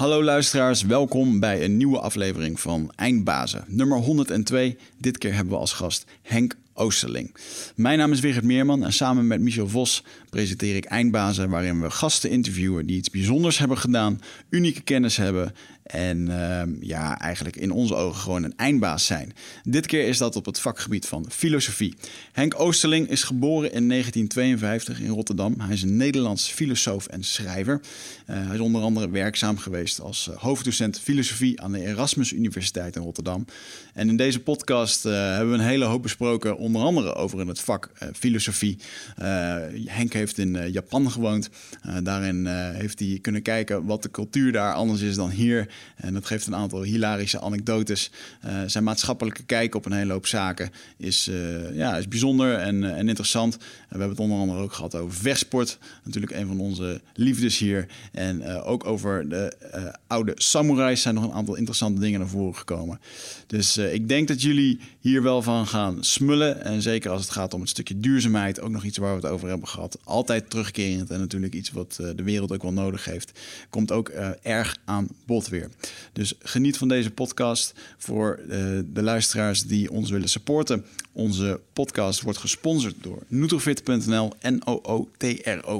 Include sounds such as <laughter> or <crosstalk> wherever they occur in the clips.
Hallo luisteraars, welkom bij een nieuwe aflevering van Eindbazen, nummer 102. Dit keer hebben we als gast Henk Oosterling. Mijn naam is Wigert Meerman en samen met Michel Vos presenteer ik Eindbazen, waarin we gasten interviewen die iets bijzonders hebben gedaan, unieke kennis hebben en uh, ja, eigenlijk in onze ogen gewoon een eindbaas zijn. Dit keer is dat op het vakgebied van filosofie. Henk Oosterling is geboren in 1952 in Rotterdam. Hij is een Nederlands filosoof en schrijver. Uh, hij is onder andere werkzaam geweest als uh, hoofddocent filosofie aan de Erasmus Universiteit in Rotterdam. En in deze podcast uh, hebben we een hele hoop besproken, onder andere over het vak filosofie. Henk heeft in Japan gewoond. daarin heeft hij kunnen kijken wat de cultuur daar anders is dan hier. En dat geeft een aantal hilarische anekdotes. Uh, zijn maatschappelijke kijk op een hele hoop zaken is, uh, ja, is bijzonder en, uh, en interessant. we hebben het onder andere ook gehad over vechtsport. Natuurlijk een van onze liefdes hier. En ook over de oude samurais zijn nog een aantal interessante dingen naar voren gekomen. Dus ik denk dat jullie hier wel van gaan smullen. En zeker als het gaat om het stukje duurzaamheid, ook nog iets waar we het over hebben gehad. Altijd terugkerend en natuurlijk iets wat de wereld ook wel nodig heeft. Komt ook erg aan bod weer. Dus geniet van deze podcast. Voor uh, de luisteraars die ons willen supporten. Onze podcast wordt gesponsord door Nutrofit.nl. N-O-O-T-R-O-F-I-T.nl.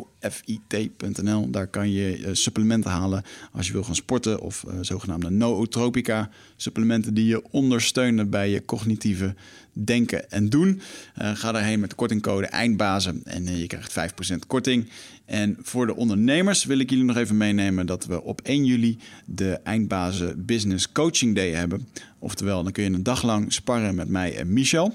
Daar kan je uh, supplementen halen als je wil gaan sporten. Of uh, zogenaamde nootropica supplementen die je ondersteunen bij je cognitieve denken en doen. ga daarheen met de kortingcode EINDBAZEN en je krijgt 5% korting. En voor de ondernemers wil ik jullie nog even meenemen dat we op 1 juli de Eindbazen Business Coaching Day hebben. Oftewel, dan kun je een dag lang sparren met mij en Michel.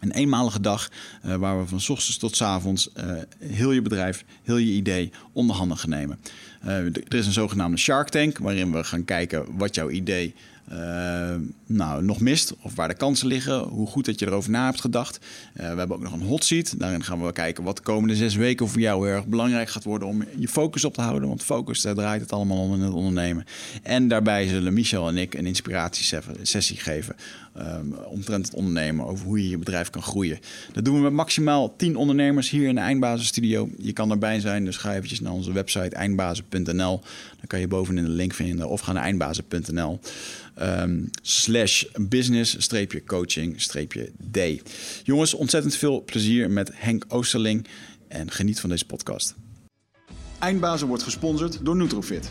Een eenmalige dag uh, waar we van ochtends tot avonds uh, heel je bedrijf, heel je idee onder handen gaan nemen. Uh, er is een zogenaamde Shark Tank waarin we gaan kijken wat jouw idee uh, nou, nog mist of waar de kansen liggen, hoe goed dat je erover na hebt gedacht. Uh, we hebben ook nog een hot seat. Daarin gaan we kijken wat de komende zes weken voor jou heel erg belangrijk gaat worden om je focus op te houden. Want focus, daar draait het allemaal om in het ondernemen. En daarbij zullen Michel en ik een inspiratiesessie geven um, omtrent het ondernemen, over hoe je je bedrijf kan groeien. Dat doen we met maximaal 10 ondernemers hier in de Eindbazenstudio. Je kan erbij zijn, dus ga eventjes naar onze website eindbazen.nl. Dan kan je bovenin de link vinden of ga naar eindbazen.nl. Um, slash business streepje coaching streepje D. Jongens, ontzettend veel plezier met Henk Oosterling en geniet van deze podcast. Eindbazen wordt gesponsord door Nutrofit.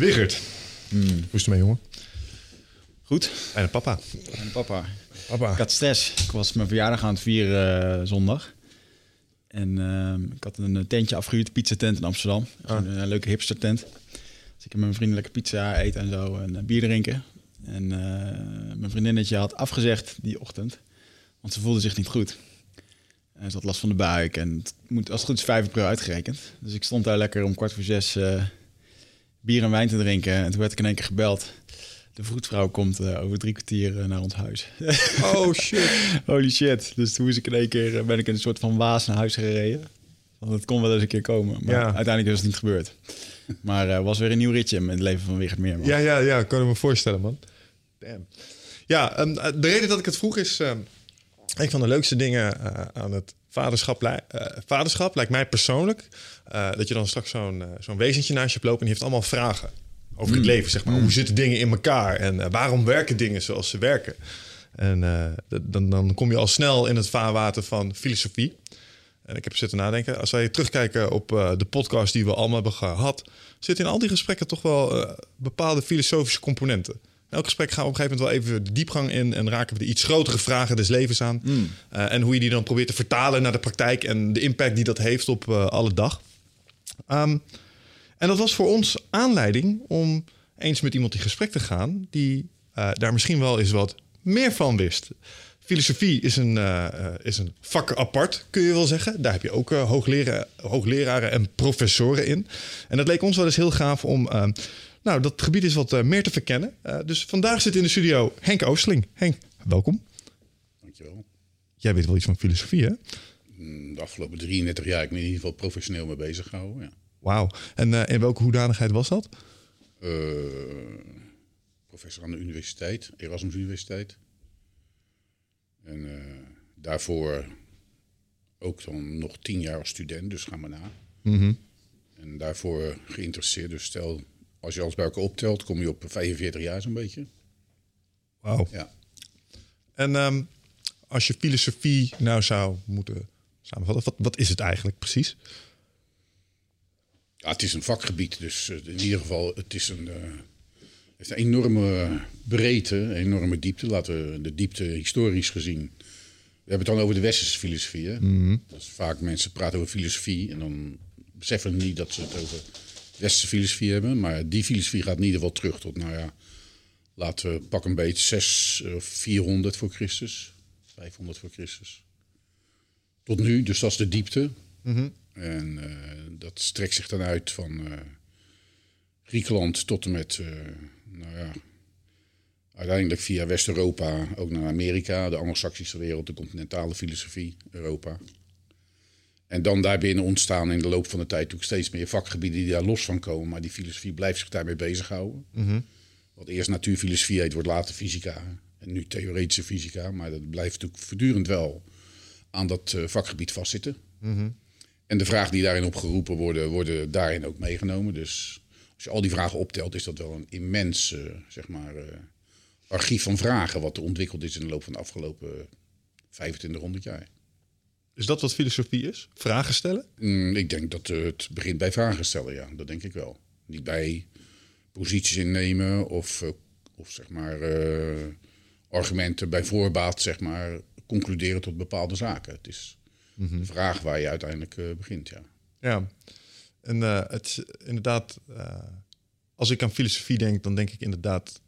Wigert. Hmm. Hoe is het ermee, jongen? Goed. Bijna papa. En papa. Papa. Ik had stress. Ik was mijn verjaardag aan het vieren uh, zondag. En uh, ik had een tentje afgehuurd, pizza tent in Amsterdam. Ah. Een, een leuke hipster tent. Dus ik heb met mijn vrienden lekker pizza eten en zo en uh, bier drinken. En mijn vriendinnetje had afgezegd die ochtend, want ze voelde zich niet goed. En ze had last van de buik en het moet als het goed is 5 april uitgerekend. Dus ik stond daar lekker om kwart voor zes bier en wijn te drinken. En toen werd ik in één keer gebeld. De vroedvrouw komt uh, over drie kwartier uh, naar ons huis. Oh <laughs> shit. Holy shit. Dus toen moest ik in één keer, uh, ben ik in een soort van waas naar huis gereden. Want het kon wel eens een keer komen. Maar Ja. uiteindelijk is het niet gebeurd. Maar was weer een nieuw ritje in het leven van Wigert Meerman. Ja, ja, ja, kan ik me voorstellen, man. Damn. Ja, um, de reden dat ik het vroeg is... Um, een van de leukste dingen uh, aan het vaderschap, uh, vaderschap lijkt mij persoonlijk... Uh, dat je dan straks zo'n zo'n wezentje naast je hebt lopen... en die heeft allemaal vragen over het leven, zeg maar. Hoe zitten dingen in elkaar? En waarom werken dingen zoals ze werken? En dan, dan kom je al snel in het vaarwater van filosofie. En ik heb zitten nadenken. Als wij terugkijken op uh, de podcast die we allemaal hebben gehad, zitten in al die gesprekken toch wel uh, bepaalde filosofische componenten. elk gesprek gaan we op een gegeven moment wel even de diepgang in en raken we de iets grotere vragen des levens aan. Eh, en hoe je die dan probeert te vertalen naar de praktijk en de impact die dat heeft op eh, alle dag. Ehm, en dat was voor ons aanleiding om eens met iemand in gesprek te gaan die eh, daar misschien wel eens wat meer van wist. Filosofie is een, eh, eh, is een vak apart, kun je wel zeggen. Daar heb je ook hooglera- hoogleraren en professoren in. En dat leek ons wel eens heel gaaf om nou, dat gebied is wat meer te verkennen. Dus vandaag zit in de studio Henk Oosteling. Henk, welkom. Dankjewel. Jij weet wel iets van filosofie, hè? Mm, De afgelopen 33 jaar ik me in ieder geval professioneel mee bezig gehouden. Ja. Wauw. En eh, in welke hoedanigheid was dat? Eh, professor aan de universiteit, Erasmus Universiteit. En eh, daarvoor ook dan nog tien jaar als student, dus ga maar na. En daarvoor geïnteresseerd. Dus stel, als je alles bij elkaar optelt, kom je op 45 jaar zo'n beetje. Wauw. Ja. En ehm, als je filosofie nou zou moeten samenvatten, wat, wat is het eigenlijk precies? Ja, het is een vakgebied, dus eh, in ieder geval, het is een, eh, heeft een enorme breedte, een enorme diepte. Laten we de diepte historisch gezien. We hebben het dan over de westerse filosofie. Hè? Is vaak mensen praten over filosofie en dan beseffen niet dat ze het over westerse filosofie hebben. Maar die filosofie gaat in ieder geval terug tot, nou ja, laten we pak een beetje 6 of 400 voor Christus, 500 voor Christus. Tot nu, dus dat is de diepte. En eh, dat strekt zich dan uit van eh, Griekenland tot en met, eh, nou ja, uiteindelijk via West-Europa ook naar Amerika, de Anglo-Saxische wereld, de continentale filosofie, Europa. En dan daarbinnen ontstaan in de loop van de tijd ook steeds meer vakgebieden die daar los van komen. Maar die filosofie blijft zich daarmee bezighouden. Wat eerst natuurfilosofie heet, wordt later fysica. En nu theoretische fysica. Maar dat blijft natuurlijk voortdurend wel aan dat eh, vakgebied vastzitten. En de vragen die daarin opgeroepen worden, worden daarin ook meegenomen. Dus als je al die vragen optelt, is dat wel een immens eh, zeg maar, eh, archief van vragen... wat er ontwikkeld is in de loop van de afgelopen 2500 jaar. Is dat wat filosofie is? Vragen stellen? Mm, ik denk dat het begint bij vragen stellen, ja. Dat denk ik wel. Niet bij posities innemen of, of zeg maar, argumenten bij voorbaat zeg maar, concluderen tot bepaalde zaken. Het is de vraag waar je uiteindelijk eh, begint, ja. Ja. En eh, het is inderdaad, eh, als ik aan filosofie denk, dan denk ik inderdaad.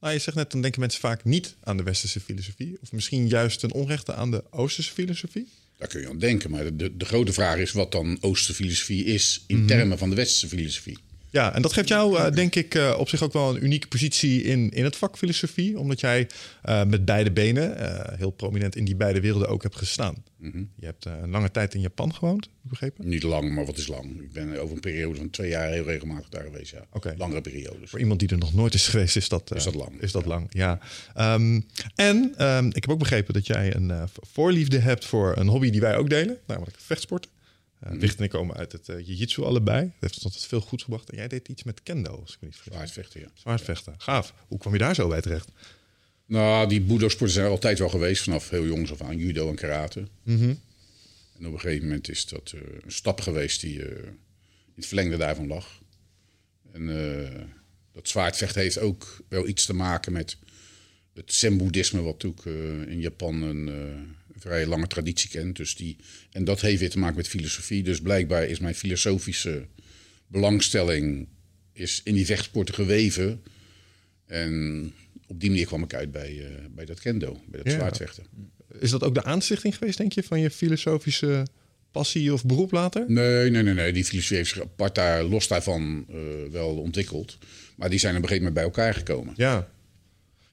Nou, je zegt net, dan denken mensen vaak niet aan de westerse filosofie. Of misschien juist ten onrechte aan de oosterse filosofie. Daar kun je aan denken. Maar de, de grote vraag is wat dan Oosterse filosofie is in termen van de Westerse filosofie. Ja, en dat geeft jou, eh, denk ik, eh, op zich ook wel een unieke positie in, in het vak filosofie. Omdat jij eh, met beide benen heel prominent in die beide werelden ook hebt gestaan. Je hebt een lange tijd in Japan gewoond, begrepen. Niet lang, maar wat is lang? Ik ben over een periode van twee jaar heel regelmatig daar geweest, ja. Oké. Langere periodes. Voor iemand die er nog nooit is geweest, is dat, Is dat lang, Is dat lang, ja. Ehm, en ehm, ik heb ook begrepen dat jij een voorliefde hebt voor een hobby die wij ook delen, namelijk vechtsporten. Uh, Mhm. Wicht en ik komen uit het uh, jiu-jitsu allebei. Dat heeft ons altijd veel goeds gebracht. En jij deed iets met kendo, als ik me niet vergis. Zwaardvechten, ja. Zwaardvechten. Gaaf. Hoe kwam je daar zo bij terecht? Nou, die budo-sporten zijn er altijd wel geweest, vanaf heel jongs af aan, judo en karate. En op een gegeven moment is dat eh, een stap geweest die eh, in het verlengde daarvan lag. En eh, dat zwaardvechten heeft ook wel iets te maken met het zen-boeddhisme, wat natuurlijk eh, in Japan een eh, vrij lange traditie kent. Dus die, en dat heeft weer te maken met filosofie. Dus blijkbaar is mijn filosofische belangstelling is in die vechtsporten geweven. En op die manier kwam ik uit bij, eh, bij dat kendo, bij dat Ja. zwaardvechten. Is dat ook de aanstichting geweest, denk je, van je filosofische passie of beroep later? Nee, nee, nee, nee. Die filosofie heeft zich apart daar, los daarvan eh, wel ontwikkeld. Maar die zijn op een gegeven moment bij elkaar gekomen. Ja.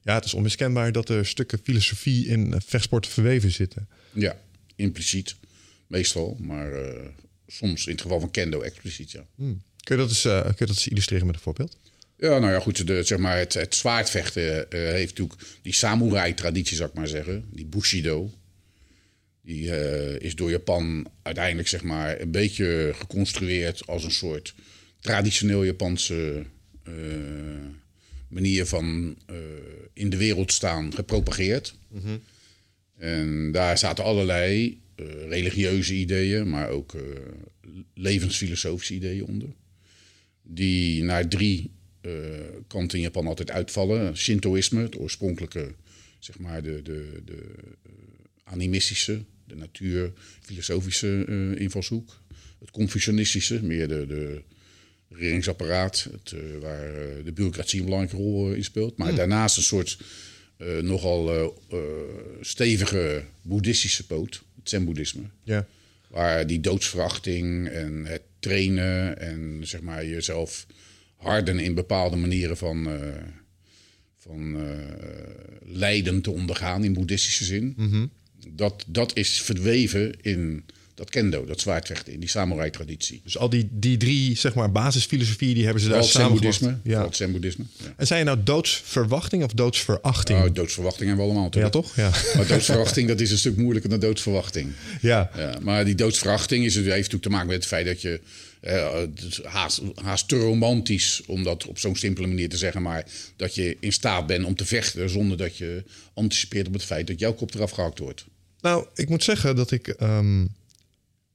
Ja, het is onmiskenbaar dat er stukken filosofie in eh, vechtsporten verweven zitten. Ja, impliciet. Meestal, maar eh, soms in het geval van kendo expliciet, ja. Kun je dat eens, eh, kun je dat eens illustreren met een voorbeeld? Ja, nou ja, goed. De, zeg maar, het, het zwaardvechten heeft natuurlijk die samurai-traditie, zou ik maar zeggen. Die bushido. Die is door Japan uiteindelijk, zeg maar, een beetje geconstrueerd als een soort traditioneel Japanse manier van eh, in de wereld staan gepropageerd. En daar zaten allerlei eh, religieuze ideeën, maar ook eh, levensfilosofische ideeën onder die naar drie kanten in Japan altijd uitvallen. Shintoïsme, het oorspronkelijke, zeg maar, de, de, de animistische, de natuur, filosofische eh, invalshoek. Het Confucianistische, meer de, de regeringsapparaat, het, eh, waar eh, de bureaucratie een belangrijke rol eh, in speelt. Maar daarnaast een soort nogal stevige boeddhistische poot, het zen-boeddhisme. Ja. Waar die doodsverachting en het trainen en zeg maar jezelf harden in bepaalde manieren van, van lijden te ondergaan in boeddhistische zin. dat, dat is verdweven in dat kendo, dat zwaardvechten, in die samurai-traditie. Dus al die, die drie zeg maar, basisfilosofieën die hebben ze daar samengevoegd. Vooral Ja. Ja. En zijn je nou doodsverwachting of doodsverachting? Nou, doodsverwachting hebben we allemaal ja, natuurlijk. toch? Ja. <laughs> Maar doodsverwachting, dat is een stuk moeilijker dan doodsverwachting. ja. Ja, maar die doodsverachting is, heeft natuurlijk te maken met het feit dat je... eh, het is haast, haast te romantisch om dat op zo'n simpele manier te zeggen... maar dat je in staat bent om te vechten... zonder dat je anticipeert op het feit dat jouw kop eraf gehakt wordt. Nou, ik moet zeggen dat ik. ehm,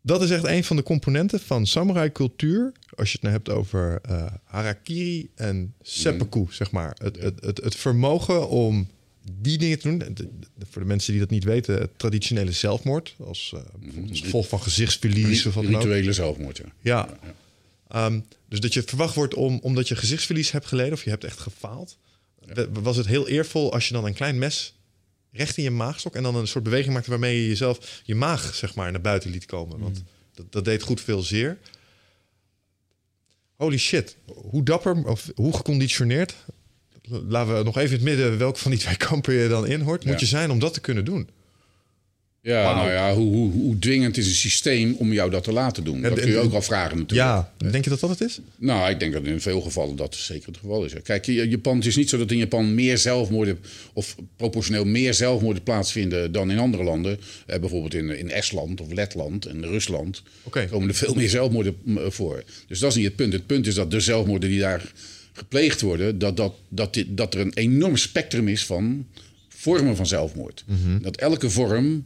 dat is echt een van de componenten van samurai cultuur. Als je het nou hebt over eh, harakiri en seppuku, zeg maar. Het, het, het, het vermogen om die dingen te doen. De- de- voor de mensen die dat niet weten, het traditionele zelfmoord. Als, eh, bijvoorbeeld als gevolg van gezichtsverlies of wat. Rituele zelfmoord, ja. Ja. Ehm, dus dat je verwacht wordt om, omdat je gezichtsverlies hebt geleden of je hebt echt gefaald. wa- Was het heel eervol als je dan een klein mes recht in je maag stok en dan een soort beweging maakte waarmee je jezelf je maag zeg maar naar buiten liet komen. Want dat, dat deed goed veel zeer. Holy shit, hoe dapper of hoe geconditioneerd, laten we nog even in het midden welke van die twee kampen je dan in hoort, moet je zijn om dat te kunnen doen. Ja, nou ja, hoe, hoe, hoe dwingend is een systeem om jou dat te laten doen? Dat kun je ook al vragen natuurlijk. Ja, denk je dat dat het is? Nou, ik denk dat in veel gevallen dat zeker het geval is. Kijk, Japan, het is niet zo dat in Japan meer zelfmoorden... of proportioneel meer zelfmoorden plaatsvinden dan in andere landen. Eh, bijvoorbeeld in, in Estland of Letland en Rusland... Oké. komen er veel meer zelfmoorden mm, voor. Dus dat is niet het punt. Het punt is dat de zelfmoorden die daar gepleegd worden... dat, dat, dat, dit, dat er een enorm spectrum is van vormen van zelfmoord. Dat elke vorm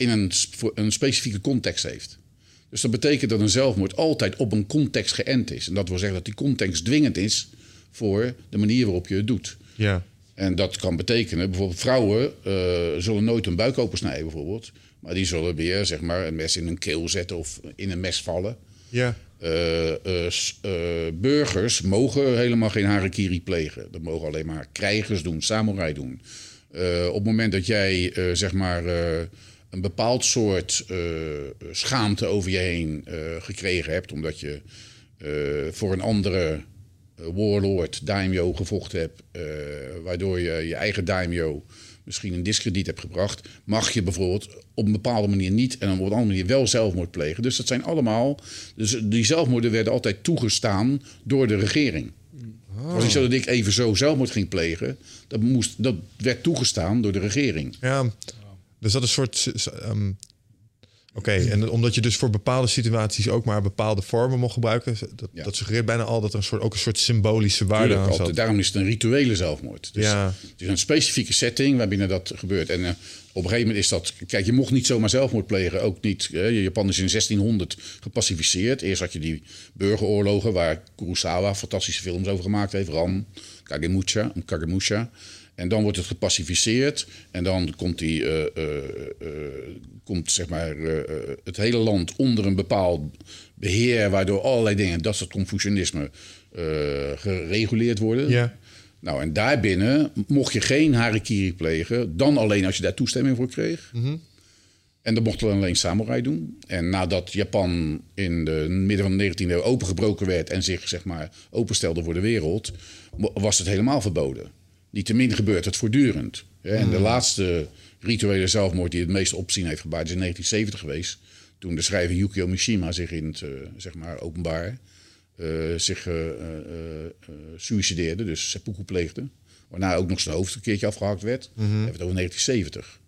in een, een specifieke context heeft. Dus dat betekent dat een zelfmoord altijd op een context geënt is. En dat wil zeggen dat die context dwingend is voor de manier waarop je het doet. Ja. En dat kan betekenen, bijvoorbeeld vrouwen eh, zullen nooit hun buik opensnijden bijvoorbeeld. Maar die zullen weer zeg maar, een mes in hun keel zetten of in een mes vallen. Ja. Eh, eh, burgers mogen helemaal geen harakiri plegen. Dat mogen alleen maar krijgers doen, samurai doen. Op het moment dat jij zeg maar een bepaald soort eh, schaamte over je heen eh, gekregen hebt, omdat je eh, voor een andere warlord, daimyo, gevochten hebt, waardoor je je eigen daimyo misschien een discrediet hebt gebracht, mag je bijvoorbeeld op een bepaalde manier niet en op een andere manier wel zelfmoord plegen. Dus dat zijn allemaal, dus die zelfmoorden werden altijd toegestaan door de regering. Het was niet zo dat ik even zo zelfmoord ging plegen. Dat, moest, dat werd toegestaan door de regering. Ja, dus dat is een soort. ehm, Oké, en omdat je dus voor bepaalde situaties ook maar bepaalde vormen mocht gebruiken, dat, Ja. dat suggereert bijna al dat er een soort, ook een soort symbolische waarde Tuurlijk, aan zat. Daarom is het een rituele zelfmoord. Dus Ja. Het is een specifieke setting waarbinnen dat gebeurt. En eh, op een gegeven moment is dat... Kijk, je mocht niet zomaar zelfmoord plegen. Ook niet... Japan is in 1600 gepacificeerd. Eerst had je die burgeroorlogen... waar Kurosawa fantastische films over gemaakt heeft. Ran, Kagemusha, Kagemusha. En dan wordt het gepacificeerd. En dan komt, die, eh, eh, eh, komt zeg maar, het hele land onder een bepaald beheer... waardoor allerlei dingen, dat soort Confucianisme... gereguleerd worden. Ja. Nou, en daarbinnen mocht je geen harakiri plegen, dan alleen als je daar toestemming voor kreeg. En dat mochten alleen samurai doen. En nadat Japan in de midden van de 19e eeuw opengebroken werd en zich zeg maar openstelde voor de wereld, was het helemaal verboden. Niettemin gebeurt het voortdurend. hè. En de laatste rituele zelfmoord die het meeste opzien heeft gebaard is in 1970 geweest. Toen de schrijver Yukio Mishima zich in het eh, zeg maar openbaar eh, zich eh, suicideerde, dus seppuku pleegde. Waarna ook nog zijn hoofd een keertje afgehakt werd. We hebben het over 1970.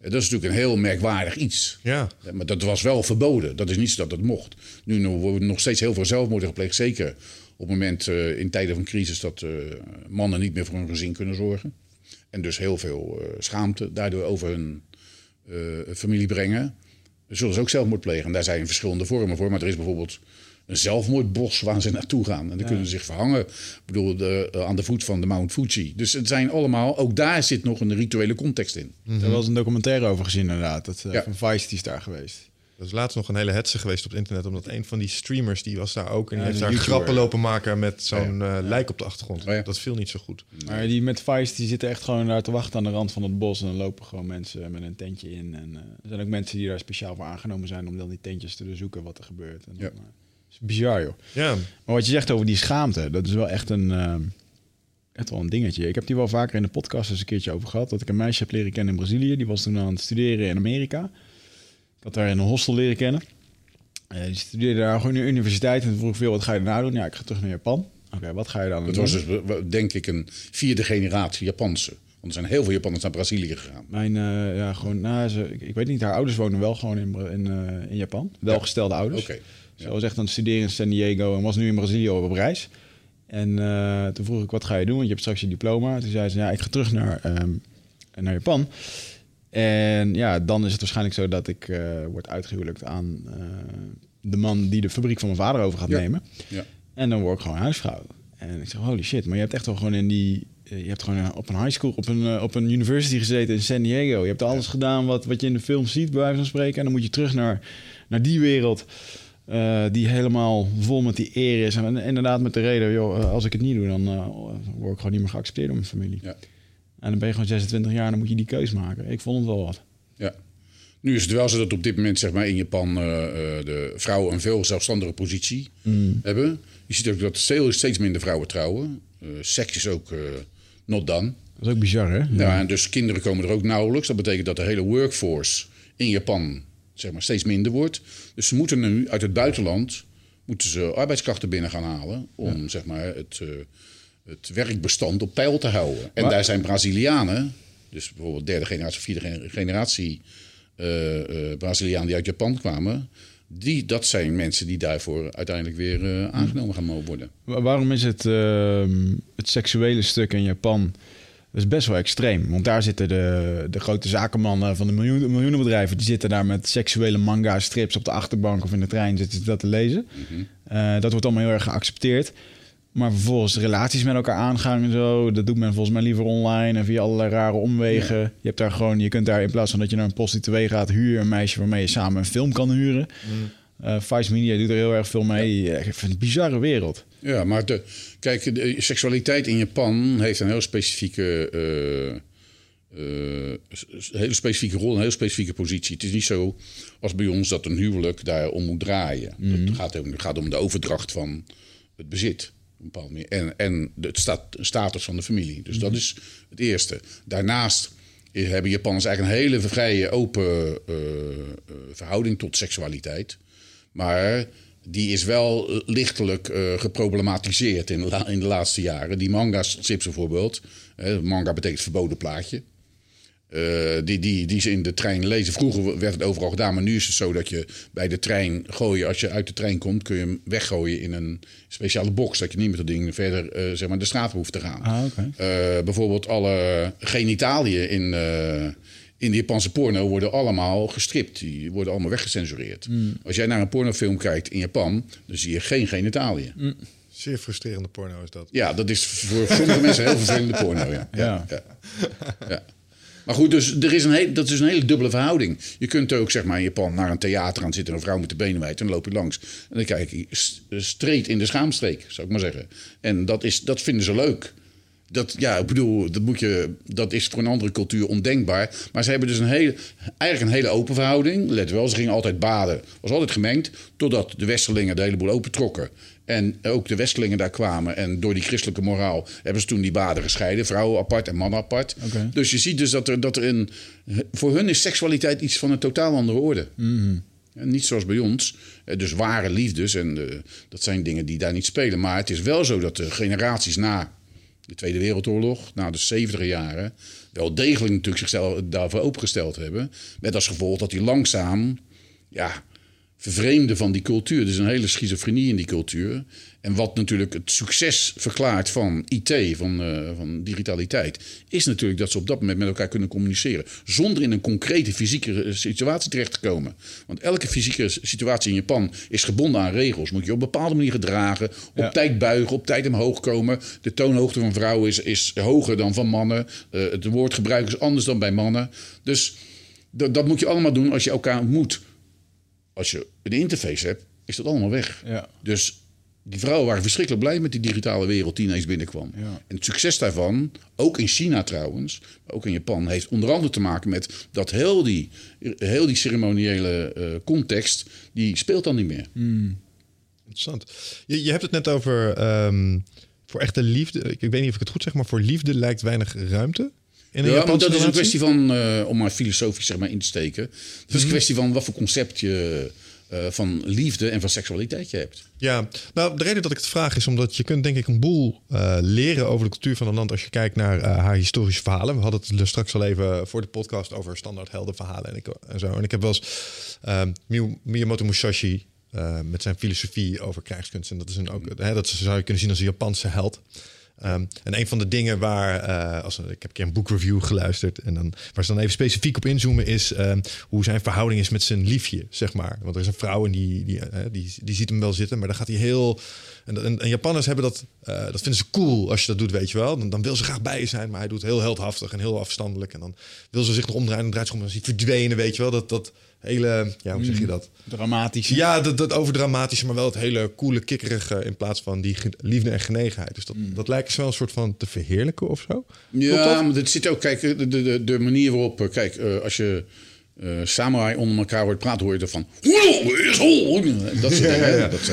Eh, dat is natuurlijk een heel merkwaardig iets. Ja. Ja, Maar dat was wel verboden. Dat is niet zo dat het mocht. Nu worden nog steeds heel veel zelfmoorden gepleegd. Zeker op het moment eh, in tijden van crisis dat eh, mannen niet meer voor hun gezin kunnen zorgen. En dus heel veel eh, schaamte daardoor over hun eh, familie brengen. Zullen ze ook zelfmoord plegen. En daar zijn verschillende vormen voor. Maar er is bijvoorbeeld een zelfmoordbos waar ze naartoe gaan. En dan kunnen ze zich verhangen. Ik bedoel, de, aan de voet van de Mount Fuji. Dus het zijn allemaal, ook daar zit nog een rituele context in. Er was een documentaire over gezien inderdaad. Dat, eh, Ja. Van Vice die is daar geweest. Er is laatst nog een hele hetze geweest op het internet, omdat een van die streamers die was daar ook en die Ja, heeft een daar YouTuber, grappen lopen maken met zo'n eh, lijk op de achtergrond. Oh ja. Dat viel niet zo goed. Maar die met Vice die zitten echt gewoon daar te wachten aan de rand van het bos. En dan lopen gewoon mensen met een tentje in. En eh, er zijn ook mensen die daar speciaal voor aangenomen zijn om dan die tentjes te doorzoeken wat er gebeurt. En Ja. eh, het is bizar joh. Ja, Maar wat je zegt over die schaamte, dat is wel echt een, eh, echt wel een dingetje. Ik heb die wel vaker in de podcast eens een keertje over gehad. Dat ik een meisje heb leren kennen in Brazilië. Die was toen aan het studeren in Amerika. Ik had haar in een hostel leren kennen. Eh, die studeerde daar gewoon in de universiteit. En toen vroeg ik veel, wat ga je daarna doen? Ja, ik ga terug naar Japan. Oké, wat ga je dan Dat doen? was dus, denk ik, een vierde generatie Japanse. Want er zijn heel veel Japanners naar Brazilië gegaan. Mijn, eh, ja, gewoon, nou, ze, ik, ik weet niet, haar ouders wonen wel gewoon in, in, eh, in Japan. Welgestelde ouders. Oké. Ze was echt aan het studeren in San Diego en was nu in Brazilië op reis. En toen vroeg ik, wat ga je doen? Want je hebt straks je diploma. Toen zei ze, ja, ik ga terug naar, ehm, naar Japan. En ja, dan is het waarschijnlijk zo dat ik eh, word uitgehuwelijkd aan eh, de man die de fabriek van mijn vader over gaat Ja. nemen. Ja. En dan word ik gewoon huisvrouw. En ik zeg, holy shit, maar je hebt echt wel gewoon in die... eh, Je hebt gewoon op een high school, op een, op een university gezeten in San Diego. Je hebt alles gedaan wat, wat je in de film ziet, bij wijze van spreken. En dan moet je terug naar, naar die wereld die helemaal vol met die eer is. En inderdaad met de reden, joh, als ik het niet doe, dan word ik gewoon niet meer geaccepteerd door mijn familie. Ja. En dan ben je gewoon 26 jaar dan moet je die keus maken. Ik vond het wel wat. Ja. Nu is het wel zo dat op dit moment zeg maar, in Japan eh, eh, de vrouwen een veel zelfstandige positie hebben. Je ziet ook dat steeds, minder vrouwen trouwen. Eh, seks is ook eh not done. Dat is ook bizar, hè? Ja. en dus kinderen komen er ook nauwelijks. Dat betekent dat de hele workforce in Japan zeg maar, steeds minder wordt. Dus ze moeten nu uit het buitenland moeten ze arbeidskrachten binnen gaan halen om zeg maar, het, het werkbestand op peil te houden. En Maar- daar zijn Brazilianen, dus bijvoorbeeld derde generatie, vierde gen- generatie eh, Brazilianen die uit Japan kwamen. Die, dat zijn mensen die daarvoor uiteindelijk weer eh, aangenomen gaan mogen worden. Wa- Waarom is het, ehm, het seksuele stuk in Japan dat is best wel extreem? Want daar zitten de, de grote zakenmannen van de miljoen, miljoenenbedrijven... die zitten daar met seksuele manga-strips op de achterbank of in de trein zitten ze dat te lezen. Eh, dat wordt allemaal heel erg geaccepteerd. Maar vervolgens relaties met elkaar aangaan en zo... dat doet men volgens mij liever online en via allerlei rare omwegen. Je, hebt daar gewoon, je kunt daar in plaats van dat je naar een prostituee gaat... huur een meisje waarmee je samen een film kan huren... Eh Vice Media doet er heel erg veel mee. Ja, Ik vind het een bizarre wereld. Ja, maar de, kijk, de seksualiteit in Japan heeft een heel specifieke, eh, eh, hele specifieke rol, een heel specifieke positie. Het is niet zo als bij ons dat een huwelijk daar om moet draaien. Het gaat om, het gaat om de overdracht van het bezit. Een manier. En, en de sta- status van de familie. Dus dat is het eerste. Daarnaast hebben Japanners eigenlijk een hele vrije, open eh, eh, verhouding tot seksualiteit. Maar die is wel eh, lichtelijk geproblematiseerd in de, in de laatste jaren. Die manga-strips bijvoorbeeld. manga betekent verboden plaatje. Eh, die, die, die ze in de trein lezen. Vroeger werd het overal gedaan, maar nu is het zo dat je bij de trein gooien. Als je uit de trein komt, kun je hem weggooien in een speciale box. Dat je niet met dat ding verder eh, zeg maar de straat hoeft te gaan. Ah, oké. Eh, bijvoorbeeld alle genitaliën in, eh, in de Japanse porno worden allemaal gestript. Die worden allemaal weggecensureerd. Hmm. Als jij naar een pornofilm kijkt in Japan, dan zie je geen genitaliën. Hmm. zeer frustrerende porno is dat. Ja, dat is voor sommige <laughs> mensen heel vervelende porno. Ja. Ja. Ja. Ja. Maar goed, dus er is een heel, dat is een hele dubbele verhouding. Je kunt ook zeg maar, in Japan naar een theater gaan zitten... en een vrouw met de benen wijd en dan loop je langs. En dan kijk je st- streed in de schaamstreek, zou ik maar zeggen. En dat, is, dat vinden ze leuk. Dat, ja, ik bedoel, dat, moet je, dat is voor een andere cultuur ondenkbaar. Maar ze hebben dus een hele, eigenlijk een hele open verhouding. Let wel, ze gingen altijd baden. was altijd gemengd, totdat de Westerlingen de hele boel opentrokken. En ook de Westelingen daar kwamen. En door die christelijke moraal hebben ze toen die baden gescheiden. Vrouwen apart en mannen apart. Dus je ziet dus dat er, dat er een... Voor hun is seksualiteit iets van een totaal andere orde. En niet zoals bij ons. Eh, Dus ware liefdes. En eh, dat zijn dingen die daar niet spelen. Maar het is wel zo dat de generaties na de Tweede Wereldoorlog, na de 70 jaren, wel degelijk natuurlijk zichzelf daarvoor opengesteld hebben. Met als gevolg dat die langzaam, ja, vervreemden van die cultuur. Er is een hele schizofrenie in die cultuur. En wat natuurlijk het succes verklaart van IT, van, eh, van digitaliteit, is natuurlijk dat ze op dat moment met elkaar kunnen communiceren. Zonder in een concrete fysieke situatie terecht te komen. Want elke fysieke situatie in Japan is gebonden aan regels. Moet je op een bepaalde manier gedragen, op Ja. tijd buigen, op tijd omhoog komen. De toonhoogte van vrouwen is, is hoger dan van mannen. Eh, het woordgebruik is anders dan bij mannen. Dus dat, dat moet je allemaal doen als je elkaar ontmoet. Als je een interface hebt, is dat allemaal weg. Ja. Dus die vrouwen waren verschrikkelijk blij met die digitale wereld die ineens binnenkwam. Ja. En het succes daarvan, ook in China trouwens, maar ook in Japan, heeft onder andere te maken met dat heel die, heel die ceremoniële eh, context, die speelt dan niet meer. Interessant. Je, je hebt het net over ehm, voor echte liefde. Ik, ik weet niet of ik het goed zeg, maar voor liefde lijkt weinig ruimte. In een Ja, maar dat is een kwestie van, eh, om maar filosofisch zeg maar, in te steken. Het is een kwestie van wat voor concept je eh, van liefde en van seksualiteit je hebt. Ja, nou, de reden dat ik het vraag is omdat je kunt denk ik een boel eh, leren over de cultuur van een land als je kijkt naar haar historische verhalen. We hadden het straks al even voor de podcast over standaard heldenverhalen en, ik, en zo. En ik heb wel eens ehm, Miyamoto Musashi met zijn filosofie over krijgskunst. En dat is een ook, hè, dat zou je kunnen zien als een Japanse held. Ehm, en een van de dingen waar, eh, als, ik heb een keer een boekreview geluisterd en dan, waar ze dan even specifiek op inzoomen is ehm, hoe zijn verhouding is met zijn liefje, zeg maar. Want er is een vrouw en die, die, eh, die, die ziet hem wel zitten, maar dan gaat hij heel... En, en, en Japanners hebben dat, eh, dat vinden ze cool als je dat doet, weet je wel. Dan, dan wil ze graag bij je zijn, maar hij doet heel heldhaftig en heel afstandelijk. En dan wil ze zich nog omdraaien en draait ze om en is hij verdwenen, weet je wel. Dat, dat hele, ja, hoe zeg je dat? Dramatisch. Ja, dat, dat overdramatische, maar wel het hele coole, kikkerige in plaats van die liefde en genegenheid. Dus dat, dat lijkt ze wel een soort van te verheerlijken of zo. Ja, dat? maar het zit ook, kijk, de, de, de manier waarop, eh, kijk, eh, als je eh samurai onder elkaar hoort praten, hoor je ervan. Dat soort <laughs> dingen. Dat,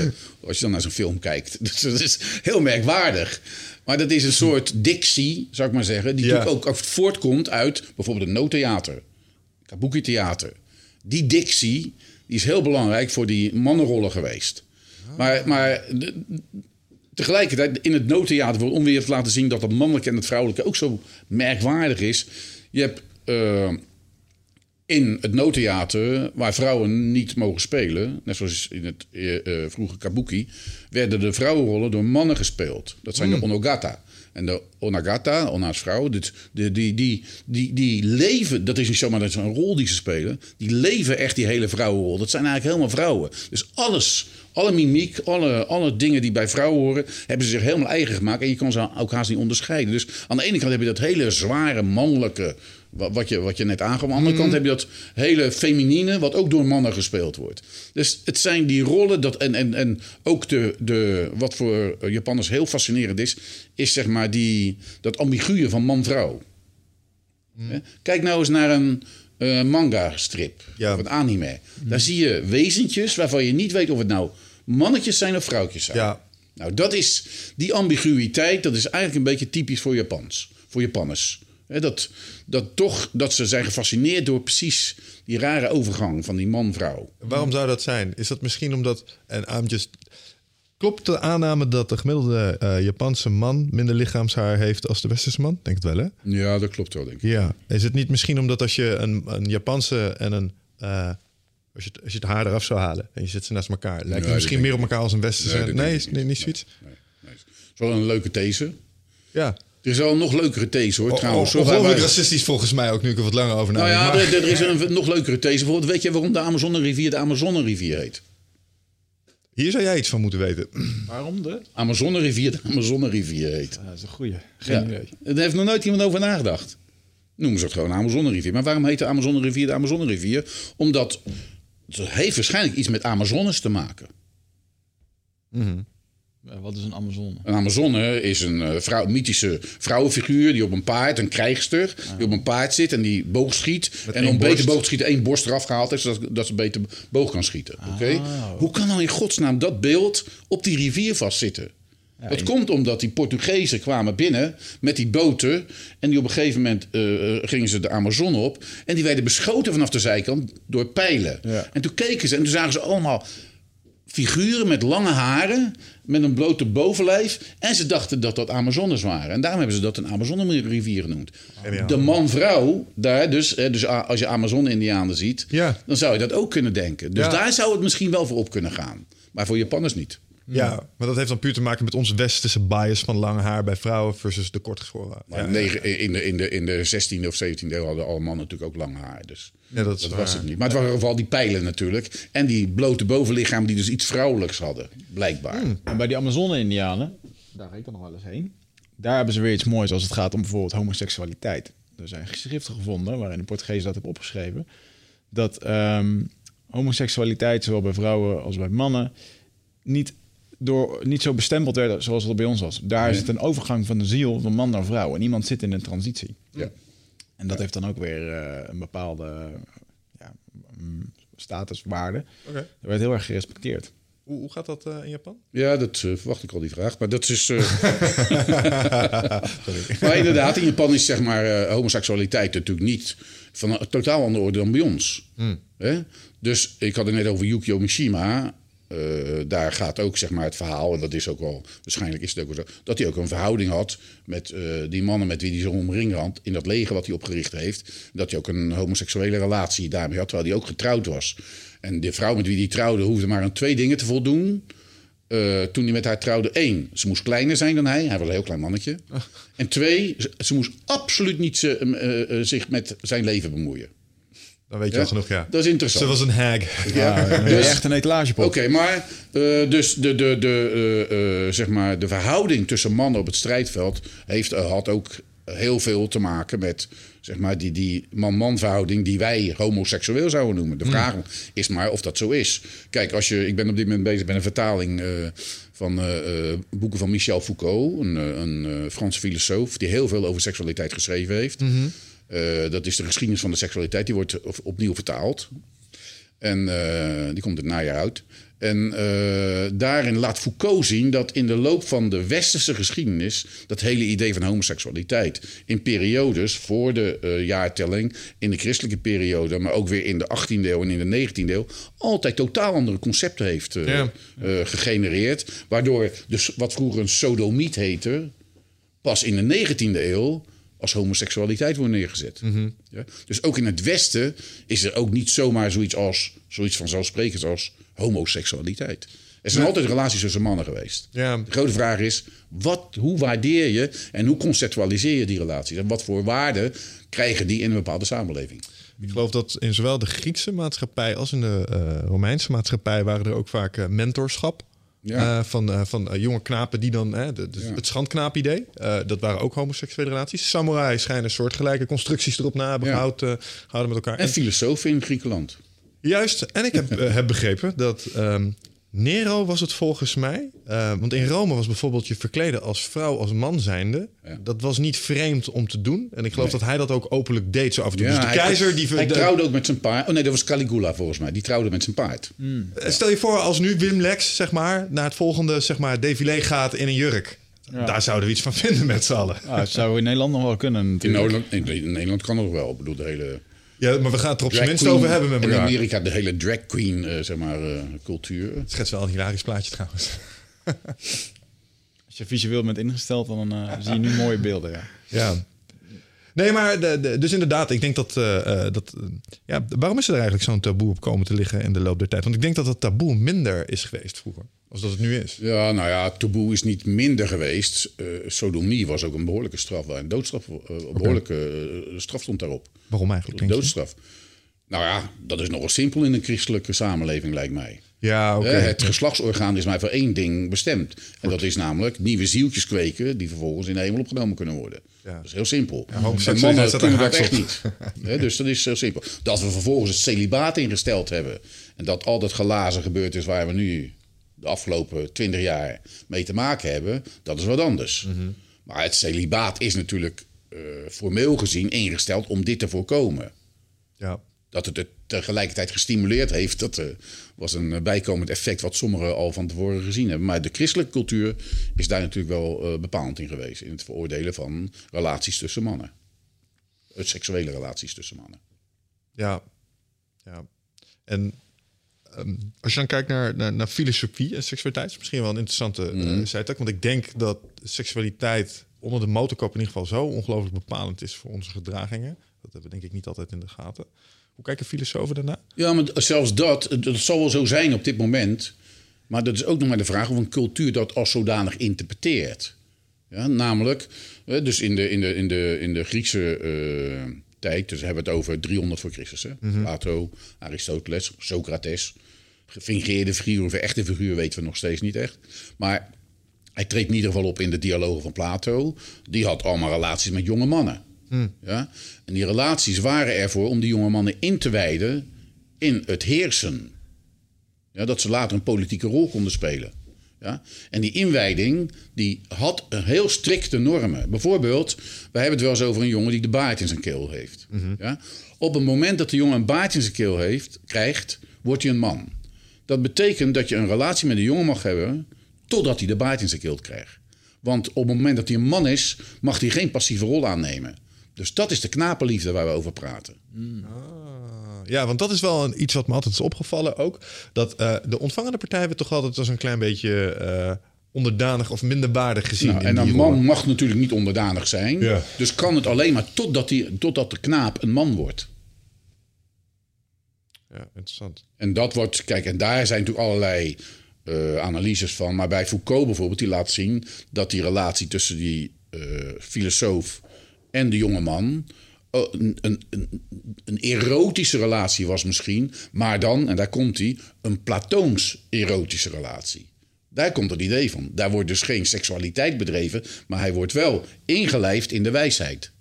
als je dan naar zo'n film kijkt. <laughs> Dus dat is heel merkwaardig. Maar dat is een soort dictie, zou ik maar zeggen, die Ja. ook, ook voortkomt uit bijvoorbeeld een noodtheater, kabuki theater. Die dictie die is heel belangrijk voor die mannenrollen geweest. Maar, maar de- tegelijkertijd in het noodtheater wordt om weer te laten zien dat het mannelijke en het vrouwelijke ook zo merkwaardig is. Je hebt eh, in het noodtheater, waar vrouwen niet mogen spelen, net zoals in het eh, eh, vroege kabuki, werden de vrouwenrollen door mannen gespeeld. Dat zijn de onogata. En de onagata, ona's vrouw, dit, de, die, die, die, die leven, dat is niet zomaar dat een rol die ze spelen, die leven echt die hele vrouwenrol. Dat zijn eigenlijk helemaal vrouwen. Dus alles, alle mimiek, alle, alle dingen die bij vrouwen horen, hebben ze zich helemaal eigen gemaakt. En je kan ze ook haast niet onderscheiden. Dus aan de ene kant heb je dat hele zware mannelijke, wat je, wat je net aangaf. Aan de andere kant heb je dat hele feminine, wat ook door mannen gespeeld wordt. Dus het zijn die rollen, dat, en, en, en ook de, de, wat voor Japanners heel fascinerend is, is zeg maar die, dat ambiguë van man-vrouw. Hè? Kijk nou eens naar een eh, manga-strip, Ja. of een anime. Daar zie je wezentjes waarvan je niet weet of het nou mannetjes zijn of vrouwtjes zijn. Ja. Nou, dat is die ambiguïteit, dat is eigenlijk een beetje typisch voor Japans, voor Japanners. Dat, dat toch, dat ze zijn gefascineerd door precies die rare overgang van die man-vrouw. Waarom zou dat zijn? Is dat misschien omdat... En I'm just... Klopt de aanname dat de gemiddelde eh, Japanse man minder lichaamshaar heeft als de westerse man? Denk het wel, hè? Ja, dat klopt wel, denk ik. Ja. Is het niet misschien omdat als je een, een Japanse en een... eh, als, je het, als je het haar eraf zou halen en je zet ze naast elkaar... lijkt het misschien meer op elkaar als een westerse... Nee, Nee, niet, zoiets? Nee, nee. Het is wel een leuke these. Ja. Er is wel een nog leukere these, hoor, trouwens. hoor. Ongelooflijk Waar- waar- racistisch volgens mij ook, nu ik er wat langer over Nou nadenk. ja, Maar- er, er is een nog leukere these. Bijvoorbeeld, weet je waarom de Amazonerivier de Amazonerivier heet? Hier zou jij iets van moeten weten. Waarom de? Amazonerivier de Amazonerivier heet. Ja, dat is een goeie. Geen Ja. idee. Daar heeft nog nooit iemand over nagedacht. Noemen ze het gewoon Amazonerivier. Maar waarom heet de Amazonerivier de Amazonerivier? Omdat het heeft waarschijnlijk iets met Amazones te maken. Eh, Wat is een Amazone? Een Amazone is een eh, vrouw, mythische vrouwenfiguur die op een paard, een krijgster, die op een paard zit en die boog schiet. en om beter boog te schieten, één borst eraf gehaald is, zodat dat ze beter boog kan schieten. Oké? Hoe kan nou in godsnaam dat beeld op die rivier vastzitten? dat komt omdat die Portugezen kwamen binnen met die boten. En die op een gegeven moment eh, eh, gingen ze de Amazone op. En die werden beschoten vanaf de zijkant door pijlen. Ja. En toen keken ze en toen zagen ze allemaal figuren met lange haren, met een blote bovenlijf. En ze dachten dat dat Amazones waren. En daarom hebben ze dat een Amazone-rivier genoemd. De man-vrouw, daar dus, dus a- als je Amazone-Indianen ziet, Ja. dan zou je dat ook kunnen denken. Dus Ja. daar zou het misschien wel voor op kunnen gaan. Maar voor Japanners niet. Ja, maar dat heeft dan puur te maken met onze westerse bias van lang haar bij vrouwen versus de kortgeschoren. Maar Ja, negen- in, de, in, de, in de 16e of 17e eeuw hadden alle mannen natuurlijk ook lang haar. Dus Ja, dat was het niet. Maar het waren vooral die pijlen natuurlijk. En die blote bovenlichaam die dus iets vrouwelijks hadden, blijkbaar. En bij die Amazone-Indianen, daar ga ik dan nog wel eens heen. Daar hebben ze weer iets moois als het gaat om bijvoorbeeld homoseksualiteit. Er zijn geschriften gevonden waarin de Portugees dat hebben opgeschreven. Dat ehm, homoseksualiteit, zowel bij vrouwen als bij mannen, niet, door, niet zo bestempeld werd zoals het bij ons was. Daar is het een overgang van de ziel van man naar vrouw. En iemand zit in een transitie. Ja. En dat heeft dan ook weer eh, een bepaalde ja, mm, statuswaarde. Oké. Dat werd heel erg gerespecteerd. Hoe, hoe gaat dat eh, in Japan? Ja, dat eh, verwacht ik al, die vraag. Maar dat is... eh, <laughs> <laughs> maar inderdaad, in Japan is zeg maar eh, homoseksualiteit natuurlijk niet van een totaal andere orde dan bij ons. Hè? Dus ik had het net over Yukio Mishima. Eh, daar gaat ook zeg maar het verhaal, en dat is ook wel, waarschijnlijk is het ook wel zo, dat hij ook een verhouding had met eh, die mannen met wie hij zo omringd had in dat leger wat hij opgericht heeft. Dat hij ook een homoseksuele relatie daarmee had, terwijl hij ook getrouwd was. En de vrouw met wie hij trouwde hoefde maar aan twee dingen te voldoen. Eh, toen hij met haar trouwde, één, ze moest kleiner zijn dan hij. Hij was een heel klein mannetje. En twee, ze, ze moest absoluut niet ze- zich met zijn leven bemoeien. Dan weet je Ja? al genoeg, ja. Dat is interessant. Ze was een hag. Ja, Ja, dus- echt een etalagepot. Oké, maar eh, dus de, de, de, eh, eh, zeg maar de verhouding tussen mannen op het strijdveld heeft, had ook heel veel te maken met zeg maar, die, die man-man verhouding die wij homoseksueel zouden noemen. De vraag is maar of dat zo is. Kijk, als je, ik ben op dit moment bezig met een vertaling eh, van eh, eh, boeken van Michel Foucault, een, een eh, Franse filosoof die heel veel over seksualiteit geschreven heeft. Eh, dat is de geschiedenis van de seksualiteit, die wordt op- opnieuw vertaald. En eh, die komt het najaar uit. En eh, daarin laat Foucault zien dat in de loop van de westerse geschiedenis... dat hele idee van homoseksualiteit in periodes voor de jaartelling... in de christelijke periode, maar ook weer in de 18e eeuw en in de 19e eeuw... altijd totaal andere concepten heeft Ja. gegenereerd. Waardoor dus wat vroeger een sodomiet heette... pas in de 19e eeuw als homoseksualiteit wordt neergezet. Ja? Dus ook in het Westen is er ook niet zomaar zoiets, als, zoiets vanzelfsprekends als homoseksualiteit. Er zijn altijd relaties tussen mannen geweest. Ja. De grote vraag is, wat, hoe waardeer je en hoe conceptualiseer je die relaties? En wat voor waarde krijgen die in een bepaalde samenleving? Ik geloof dat in zowel de Griekse maatschappij als in de eh, Romeinse maatschappij waren er ook vaak eh, mentorschap. Ja. eh, van eh, van eh, jonge knapen die dan hè, de, de- Ja. het schandknaap-idee. eh, dat waren ook homoseksuele relaties. Samurai schijnen soortgelijke constructies erop na hebben Ja. gehouden, eh, gehouden met elkaar. En filosofen in Griekenland. Juist, en ik heb, <laughs> heb begrepen dat ehm, Nero was het volgens mij. eh, want in Rome was bijvoorbeeld je verkleden als vrouw, als man zijnde. Ja. Dat was niet vreemd om te doen. En ik geloof Nee. dat hij dat ook openlijk deed zo af en toe. Ja, dus de hij- keizer die... Hij de- trouwde ook met zijn paard. Oh nee, dat was Caligula volgens mij. Die trouwde met zijn paard. Eh, Stel je voor als nu Wim Lex zeg maar, naar het volgende zeg maar, défilé gaat in een jurk. Ja. Daar zouden we iets van vinden met z'n allen. Ah, het zou in Nederland nog wel kunnen In. Nederland, in, in Nederland kan het nog wel. Ik bedoel, de hele... Ja, maar we gaan het er op zijn minst over hebben met In elkaar. Amerika de hele drag queen, eh, zeg maar, eh, cultuur. Het schetst wel een hilarisch plaatje trouwens. <laughs> Als je visueel bent ingesteld, dan eh, zie je nu mooie beelden. Ja. Ja. Nee, maar de, de- dus inderdaad, ik denk dat... eh, eh, dat eh, ja, waarom is er eigenlijk zo'n taboe op komen te liggen in de loop der tijd? Want ik denk dat dat taboe minder is geweest vroeger. Als dat het nu is. Ja, nou ja, taboe is niet minder geweest. Sodomie was ook een behoorlijke straf. Een doodstraf, een behoorlijke eh, straf stond daarop. Waarom eigenlijk, doodstraf. Nou ja, dat is nogal simpel in een christelijke samenleving, lijkt mij. Ja, oké. Eh, Het geslachtsorgaan is maar voor één ding bestemd. En dat is namelijk nieuwe zieltjes kweken... die vervolgens in de hemel opgenomen kunnen worden. Ja. Dat is heel simpel. en homoseksualiteit mannen kunnen dat echt niet. <laughs> Dus dat is heel simpel. Dat we vervolgens het celibaat ingesteld hebben... en dat al dat glazen gebeurd is waar we nu de afgelopen twintig jaar mee te maken hebben... dat is wat anders. Maar het celibaat is natuurlijk eh, formeel gezien ingesteld om dit te voorkomen. Ja. Dat het het tegelijkertijd gestimuleerd heeft, dat eh, was een eh, bijkomend effect wat sommigen al van tevoren gezien hebben. Maar de christelijke cultuur is daar natuurlijk wel eh, bepalend in geweest. In het veroordelen van relaties tussen mannen. Het seksuele relaties tussen mannen. Ja. ja. En ehm, als je dan kijkt naar, naar, naar filosofie en seksualiteit, is misschien wel een interessante mm. zijtak. Want ik denk dat seksualiteit onder de motorkap in ieder geval zo ongelooflijk bepalend is voor onze gedragingen. Dat hebben we denk ik niet altijd in de gaten. Hoe kijken filosofen daarna? Ja, maar zelfs dat, dat zal wel zo zijn op dit moment. Maar dat is ook nog maar de vraag of een cultuur dat als zodanig interpreteert. Ja, namelijk, dus in de, in de, in de, in de Griekse uh, tijd, dus hebben we het over 300 voor Christus. Hè? Mm Plato, Aristoteles, Socrates. Gefingeerde figuur of echte figuur weten we nog steeds niet echt. Maar hij treedt in ieder geval op in de dialogen van Plato. Die had allemaal relaties met jonge mannen. Mm. Ja? En die relaties waren ervoor om die jonge mannen in te wijden in het heersen. Ja, dat ze later een politieke rol konden spelen. Ja? En die inwijding die had heel strikte normen. Bijvoorbeeld, we hebben het wel eens over een jongen die de baard in zijn keel heeft. Mhm. ja? Op het moment dat de jongen een baard in zijn keel heeft, krijgt, wordt hij een man. Dat betekent dat je een relatie met een jongen mag hebben totdat hij de baard in zijn keel krijgt. Want op het moment dat hij een man is, mag hij geen passieve rol aannemen. Dus dat is de knapenliefde waar we over praten. Mm. Ja, want dat is wel een, iets wat me altijd is opgevallen ook. Dat uh, de ontvangende partij werd toch altijd als een klein beetje uh, onderdanig of minderwaardig gezien. Nou, en een man mag natuurlijk niet onderdanig zijn. Ja. Dus kan het alleen maar totdat, die, totdat de knaap een man wordt. Ja, interessant. En dat wordt, kijk, en daar zijn natuurlijk allerlei uh, analyses van. Maar bij Foucault bijvoorbeeld, die laat zien dat die relatie tussen die filosoof en de jonge man Oh, een, een, een, erotische relatie was misschien, maar dan, en daar komt hij, een platoons erotische relatie. Daar komt het idee van. Daar wordt dus geen seksualiteit bedreven, maar hij wordt wel ingelijfd in de wijsheid.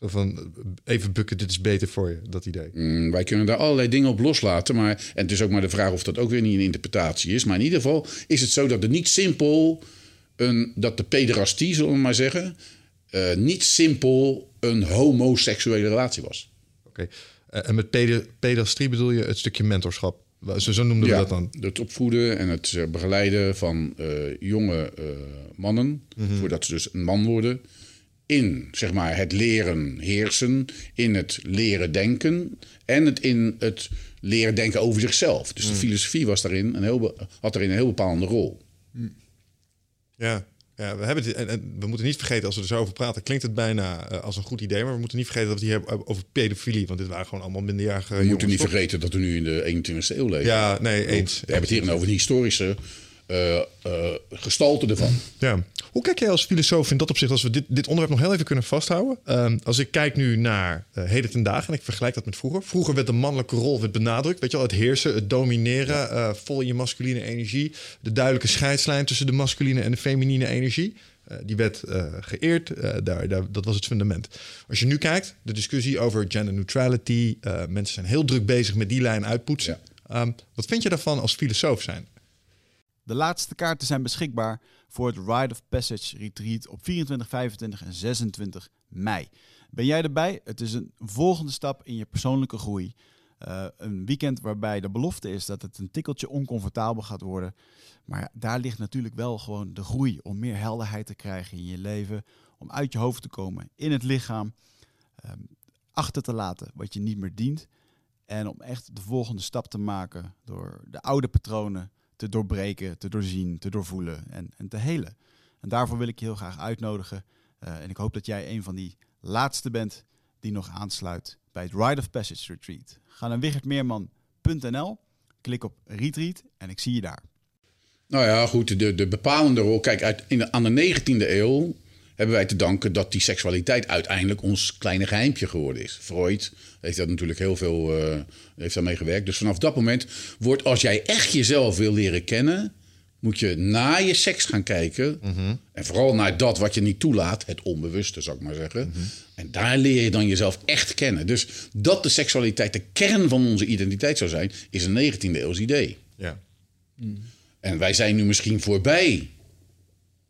van even bukken, dit is beter voor je, dat idee. Mm, wij kunnen daar allerlei dingen op loslaten. Maar, en het is ook maar de vraag of dat ook weer niet een interpretatie is. Maar in ieder geval is het zo dat het niet simpel. Een, dat de pederastie, zullen we maar zeggen. Uh, niet simpel een homoseksuele relatie was. Oké. Uh, en met pedastrie bedoel je het stukje mentorschap? Zo, zo noemden we dat dan? Het opvoeden en het eh, begeleiden van jonge mannen, mm -hmm. voordat ze dus een man worden. In zeg maar, het leren heersen, in het leren denken en het in het leren denken over zichzelf. Dus de mhm. filosofie was daarin een heel, had daarin een heel bepaalde rol. Ja, ja, we, hebben het, en, we moeten niet vergeten, als we er zo over praten, klinkt het bijna uh, als een goed idee. Maar we moeten niet vergeten dat we het hier hebben over pedofilie. Want dit waren gewoon allemaal minderjarige We moeten niet vergeten dat we nu in de 21ste eeuw leven. Ja, nee, eens. We hebben het hier over een historische uh, uh, gestalte ervan. Ja. Hoe kijk jij als filosoof in dat opzicht, als we dit, dit onderwerp nog heel even kunnen vasthouden? Uh, als ik kijk nu naar heden ten dagen en ik vergelijk dat met vroeger. Vroeger werd de mannelijke rol werd benadrukt. Weet je wel, het heersen, het domineren, vol in je masculine energie. De duidelijke scheidslijn tussen de masculine en de feminine energie. die werd geëerd, daar, daar, dat was het fundament. Als je nu kijkt, de discussie over gender neutrality. mensen zijn heel druk bezig met die lijn uitpoetsen. Ja. Um, wat vind je daarvan als filosoof zijn? De laatste kaarten zijn beschikbaar voor het Ride of Passage Retreat op 24, 25 en 26 mei. Ben jij erbij? Het is een volgende stap in je persoonlijke groei. Uh, een weekend waarbij de belofte is dat het een tikkeltje oncomfortabel gaat worden. Maar daar ligt natuurlijk wel gewoon de groei om meer helderheid te krijgen in je leven. Om uit je hoofd te komen, in het lichaam. Um, achter te laten wat je niet meer dient. En om echt de volgende stap te maken door de oude patronen te doorbreken, te doorzien, te doorvoelen en, en te helen. En daarvoor wil ik je heel graag uitnodigen. Uh, en ik hoop dat jij een van die laatste bent die nog aansluit bij het Ride of Passage Retreat. Ga naar wichertmeerman.nl, klik op Retreat en ik zie je daar. Nou ja, goed, de, de bepalende rol. Kijk, uit, in de, aan de 19e eeuw hebben wij te danken dat die seksualiteit uiteindelijk ons kleine geheimpje geworden is. Freud heeft daar natuurlijk heel veel uh, heeft daarmee gewerkt. Dus vanaf dat moment wordt, als jij echt jezelf wil leren kennen, moet je na je seks gaan kijken. Mhm. En vooral naar dat wat je niet toelaat, het onbewuste zou ik maar zeggen. Mhm. En daar leer je dan jezelf echt kennen. Dus dat de seksualiteit de kern van onze identiteit zou zijn, is een 19e eeuws idee. Ja. En wij zijn nu misschien voorbij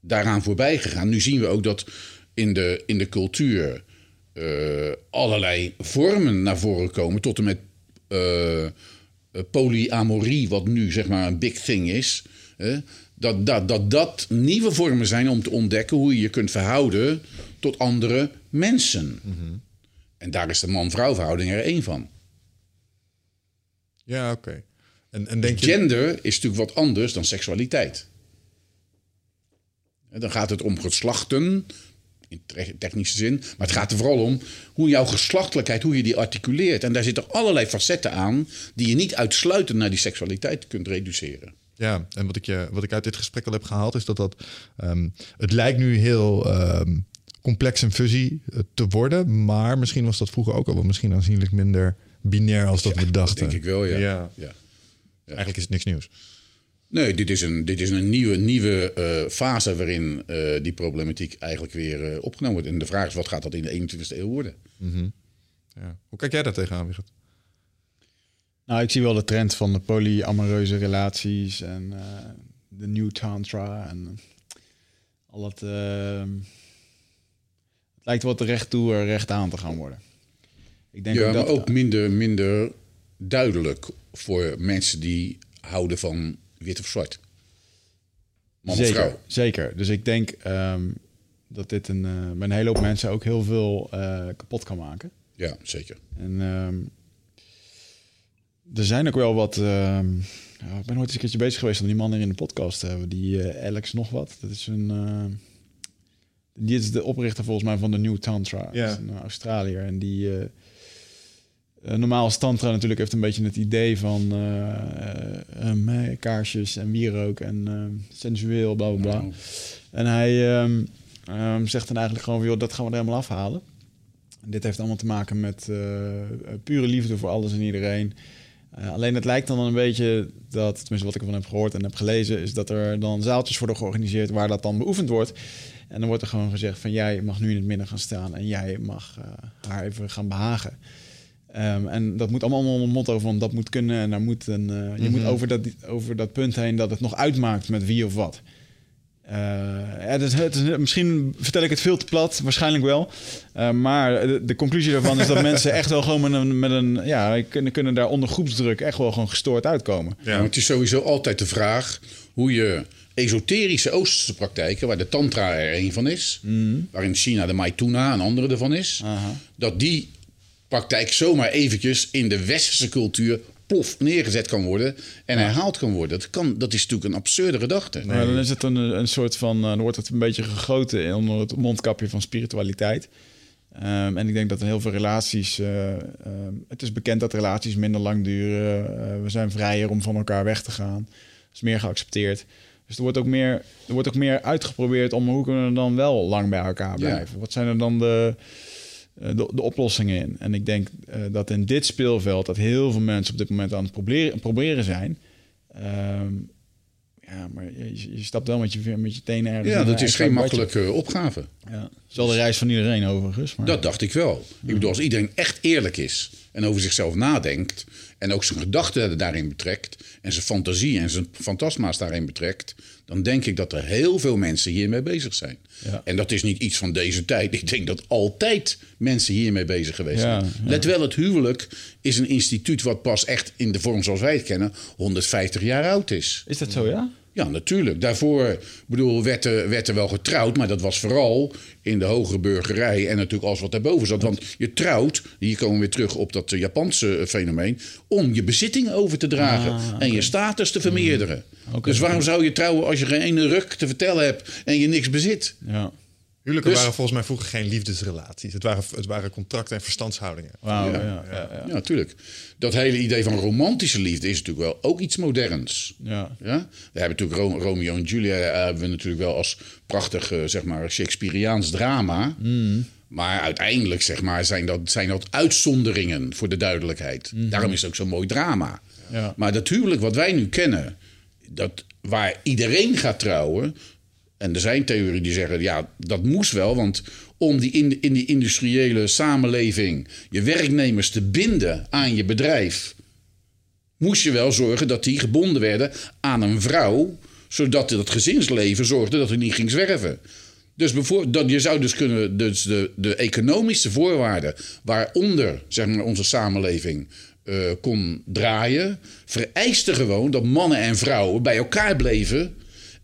daaraan voorbij gegaan. Nu zien we ook dat in de, in de cultuur uh, allerlei vormen naar voren komen. Tot en met uh, polyamorie, wat nu zeg maar een big thing is. dat, dat, dat dat nieuwe vormen zijn om te ontdekken hoe je je kunt verhouden tot andere mensen. Mm -hmm. En daar is de man-vrouw verhouding er één van. Ja, oké. En, en denk je... Gender is natuurlijk wat anders dan seksualiteit. En Dan gaat het om geslachten, in te- technische zin. Maar het gaat er vooral om hoe jouw geslachtelijkheid, hoe je die articuleert. En daar zitten allerlei facetten aan die je niet uitsluitend naar die seksualiteit kunt reduceren. Ja, en wat ik, je, wat ik uit dit gesprek al heb gehaald is dat dat... ehm, het lijkt nu heel ehm, complex en fuzzy eh, te worden. Maar misschien was dat vroeger ook al wel misschien aanzienlijk minder binair als dat we dachten. denk ik wel, ja. ja. Ja. Eigenlijk is het niks nieuws. Nee, dit is een, dit is een nieuwe, nieuwe eh, fase waarin eh, die problematiek eigenlijk weer eh, opgenomen wordt. En de vraag is, wat gaat dat in de 21ste eeuw worden? Ja. Hoe kijk jij daar tegenaan, Wigert? Nou, ik zie wel de trend van de polyamoreuze relaties en eh, de new tantra en al dat. eh, het lijkt wel terecht toe er recht aan te gaan worden. Ik denk Ja, ook maar dat, ook minder, minder duidelijk voor mensen die houden van wit of zwart. Man of zeker, vrouw. zeker. Dus ik denk ehm, dat dit een, eh, bij een hele hoop mensen ook heel veel eh, kapot kan maken. Ja, zeker. En ehm, er zijn ook wel wat. ehm, ja, ik ben ooit eens een keertje bezig geweest om die man hier in de podcast te hebben. Die eh, Alex nog wat. Dat is een. eh, die is de oprichter volgens mij van de New Tantra. Ja. Een Australiër. En die. Eh, normaal is Tantra natuurlijk heeft een beetje het idee van eh, eh, kaarsjes en wierook en sensueel, bla bla bla. En hij ehm, ehm, zegt dan eigenlijk gewoon, van, joh, dat gaan we er helemaal afhalen. En dit heeft allemaal te maken met pure liefde voor alles en iedereen. Alleen het lijkt dan een beetje dat, tenminste wat ik ervan heb gehoord en heb gelezen, is dat er dan zaaltjes worden georganiseerd waar dat dan beoefend wordt. En dan wordt er gewoon gezegd van jij mag nu in het midden gaan staan en jij mag haar even gaan behagen. Ehm, en dat moet allemaal onder het motto van dat moet kunnen en daar moet een, eh, je moet over dat, over dat punt heen dat het nog uitmaakt met wie of wat. Eh, ja, het is, het is, misschien vertel ik het veel te plat, waarschijnlijk wel. Eh, maar de, de conclusie daarvan is dat <laughs> mensen echt wel gewoon met een, met een ja, kunnen, kunnen daar onder groepsdruk echt wel gewoon gestoord uitkomen. Ja. maar het is sowieso altijd de vraag hoe je esoterische Oosterse praktijken, waar de Tantra er een van is, waarin China de Maituna een andere ervan is, Aha. dat die praktijk zomaar eventjes in de westerse cultuur plof neergezet kan worden en herhaald kan worden. Dat, kan, dat is natuurlijk een absurde gedachte. Maar dan is het een, een soort van, eh, dan wordt het een beetje gegoten onder het mondkapje van spiritualiteit. Ehm, en ik denk dat in heel veel relaties, eh, ehm, het is bekend dat relaties minder lang duren. Eh, we zijn vrijer om van elkaar weg te gaan. Dat is meer geaccepteerd. Dus er wordt ook meer, er wordt ook meer uitgeprobeerd om hoe kunnen we dan wel lang bij elkaar blijven. Wat zijn er dan de, de, de oplossingen in? En ik denk eh, dat in dit speelveld dat heel veel mensen op dit moment aan het proberen, proberen zijn. Ehm, ja, maar je, je stapt wel met je, met je tenen ergens. Ja, dat is geen makkelijke opgave. Ja. Dat is wel de reis van iedereen overigens. Maar... Dat dacht ik wel. Ik bedoel, als iedereen echt eerlijk is en over zichzelf nadenkt en ook zijn gedachten daarin betrekt en zijn fantasie en zijn fantasma's daarin betrekt, dan denk ik dat er heel veel mensen hiermee bezig zijn. Ja. En dat is niet iets van deze tijd. Ik denk dat altijd mensen hiermee bezig geweest Ja, zijn. ja. Let wel, het huwelijk is een instituut wat pas echt in de vorm zoals wij het kennen 150 jaar oud is. Is dat zo, ja? Ja, natuurlijk. Daarvoor bedoel, werd, er, werd er wel getrouwd, maar dat was vooral in de hogere burgerij en natuurlijk alles wat daarboven zat. Want je trouwt, hier komen we weer terug op dat eh, Japanse eh, fenomeen, om je bezittingen over te dragen Ah, en je status te vermeerderen. Oké. Dus waarom zou je trouwen als je geen ene ruk te vertellen hebt en je niks bezit? Ja. Huwelijken Dus- waren volgens mij vroeger geen liefdesrelaties. Het waren, het waren contracten en verstandshoudingen. Ja, ja, ja, ja. Ja, natuurlijk. Dat hele idee van romantische liefde is natuurlijk wel ook iets moderns. Ja. Ja? We hebben natuurlijk Ro- Romeo en Julia eh, hebben we natuurlijk wel als prachtig eh, zeg maar Shakespeareaans drama. Maar uiteindelijk zeg maar, zijn, dat, zijn dat uitzonderingen voor de duidelijkheid. Daarom is het ook zo'n mooi drama. Ja. Maar dat huwelijk wat wij nu kennen, dat, waar iedereen gaat trouwen. En er zijn theorieën die zeggen, ja, dat moest wel. Want om die in, in die industriële samenleving je werknemers te binden aan je bedrijf moest je wel zorgen dat die gebonden werden aan een vrouw, zodat dat gezinsleven zorgde dat hij niet ging zwerven. Dus dat je zou dus kunnen, dus de, de economische voorwaarden waaronder zeg maar, onze samenleving eh, kon draaien, vereiste gewoon dat mannen en vrouwen bij elkaar bleven.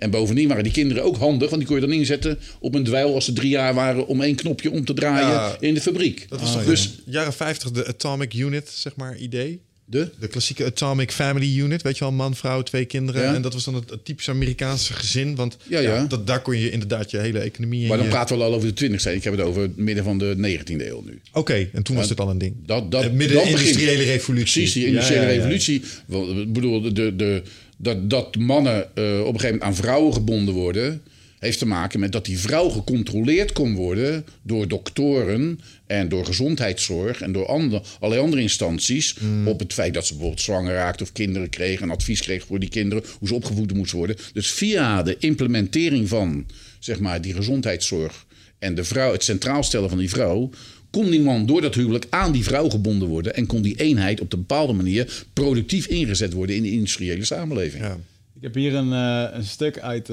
En bovendien waren die kinderen ook handig, want die kon je dan inzetten op een dweil als ze drie jaar waren om één knopje om te draaien Ja. in de fabriek. Dat was dus dus jaren 50 de Atomic Unit, zeg maar, idee. De? De klassieke Atomic Family Unit, weet je wel, man, vrouw, twee kinderen. Ja. En dat was dan het, het typisch Amerikaanse gezin. Want Ja, ja, ja. dat, daar kon je inderdaad je hele economie in. Maar dan je- praten we al over de 20 e Ik heb het over het midden van de 19e eeuw nu. Oké, en toen was dit al een ding. Dat, dat, midden dat de industriële begint. revolutie. Precies, die industriële ja, ja. revolutie. Want, Ik bedoel, de, de, dat, dat mannen eh, op een gegeven moment aan vrouwen gebonden worden... heeft te maken met dat die vrouw gecontroleerd kon worden... door doktoren en door gezondheidszorg... en door andere, allerlei andere instanties... Mm. op het feit dat ze bijvoorbeeld zwanger raakte of kinderen kreeg... en advies kreeg voor die kinderen, hoe ze opgevoed moesten worden. Dus via de implementering van zeg maar, die gezondheidszorg... en de vrouw, het centraal stellen van die vrouw kon die man door dat huwelijk aan die vrouw gebonden worden en kon die eenheid op een bepaalde manier productief ingezet worden in de industriële samenleving. Ja. Ik heb hier een, eh, een stuk uit.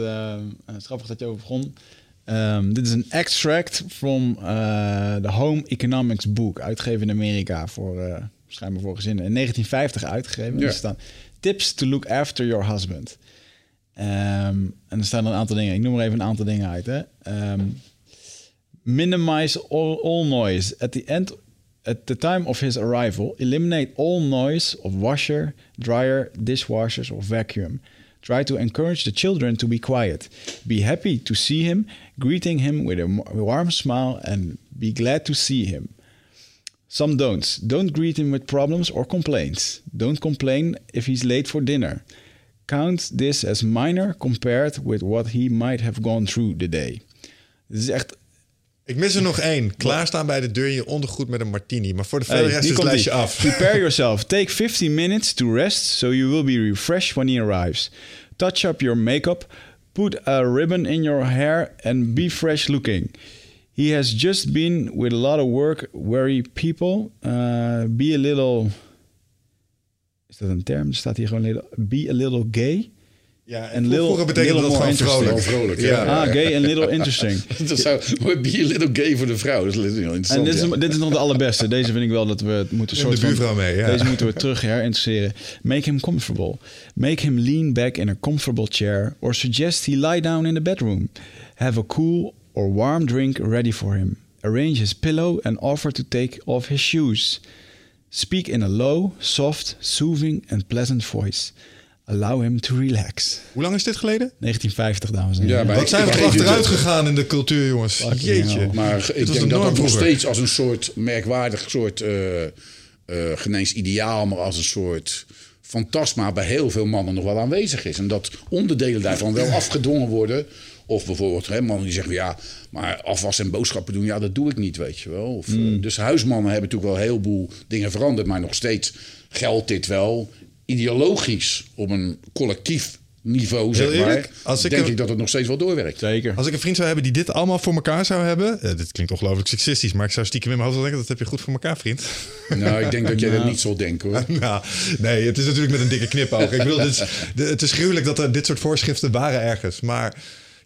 grappig dat je over begon. Ehm, dit is een extract from eh, the Home Economics Book, uitgegeven in Amerika voor eh schijnbaar voor gezinnen. In 1950 uitgegeven. Ja. Er staan tips to look after your husband. Ehm, en er staan een aantal dingen. Ik noem er even een aantal dingen uit. Hè. Ehm, minimize all, all noise. At the end at the time of his arrival eliminate all noise of washer dryer dishwashers or vacuum. Try to encourage the children to be quiet. Be happy to see him greeting him with a warm smile and be glad to see him. Some don'ts. Don't greet him with problems or complaints. Don't complain if he's late for dinner. Count this as minor compared with what he might have gone through the day. Is echt Ik mis er nog één. Klaarstaan bij de deur in je ondergoed met een martini. Maar voor de Hey, verder rest is het lijstje af. Prepare <laughs> yourself. Take 15 minutes to rest so you will be refreshed when he arrives. Touch up your makeup. Put a ribbon in your hair and be fresh looking. He has just been with a lot of work. Worry people. Uh, be a little. Is dat een term? Er staat hier gewoon little, be a little gay. Ja, En en little- vroeger betekende little dat more gewoon vrolijk. Ja. ja. Ah, gay and little interesting. <laughs> Dat zou be a little gay voor de vrouw. Dat is heel En interessant. dit is, ja. dit is nog de allerbeste. Deze vind ik wel dat we het moeten soort de van- buurvrouw mee, ja. Deze moeten we terug herinteresseren. Make him comfortable. Make him lean back in a comfortable chair or suggest he lie down in the bedroom. Have a cool or warm drink ready for him. Arrange his pillow and offer to take off his shoes. Speak in a low, soft, soothing and pleasant voice. Allow him to relax. Hoe lang is dit geleden? 1950, dames en heren. Ja, maar Wat zijn we achteruit gegaan in de cultuur, jongens. Fucking Jeetje. hell. Maar ik denk dat het nog steeds als een soort merkwaardig soort eh eh geen eens ideaal, maar als een soort fantasma bij heel veel mannen nog wel aanwezig is. En dat onderdelen daarvan wel afgedwongen worden. Of bijvoorbeeld hè, mannen die zeggen, ja, maar afwas en boodschappen doen, ja, dat doe ik niet, weet je wel. Of, eh, dus huismannen hebben natuurlijk wel een heleboel dingen veranderd, maar nog steeds geldt dit wel ideologisch op een collectief niveau, zeg eerlijk, maar. als ik denk een- ik dat het nog steeds wel doorwerkt. Zeker. Als ik een vriend zou hebben die dit allemaal voor elkaar zou hebben... eh, dit klinkt ongelooflijk seksistisch, maar ik zou stiekem in mijn hoofd wel denken... dat heb je goed voor elkaar, vriend. <laughs> Nou, ik denk dat jij dat niet zal denken hoor. <laughs> nou, nee, het is natuurlijk met een dikke knipoog. Ik bedoel, dit is, de- het is gruwelijk dat er dit soort voorschriften waren ergens. Maar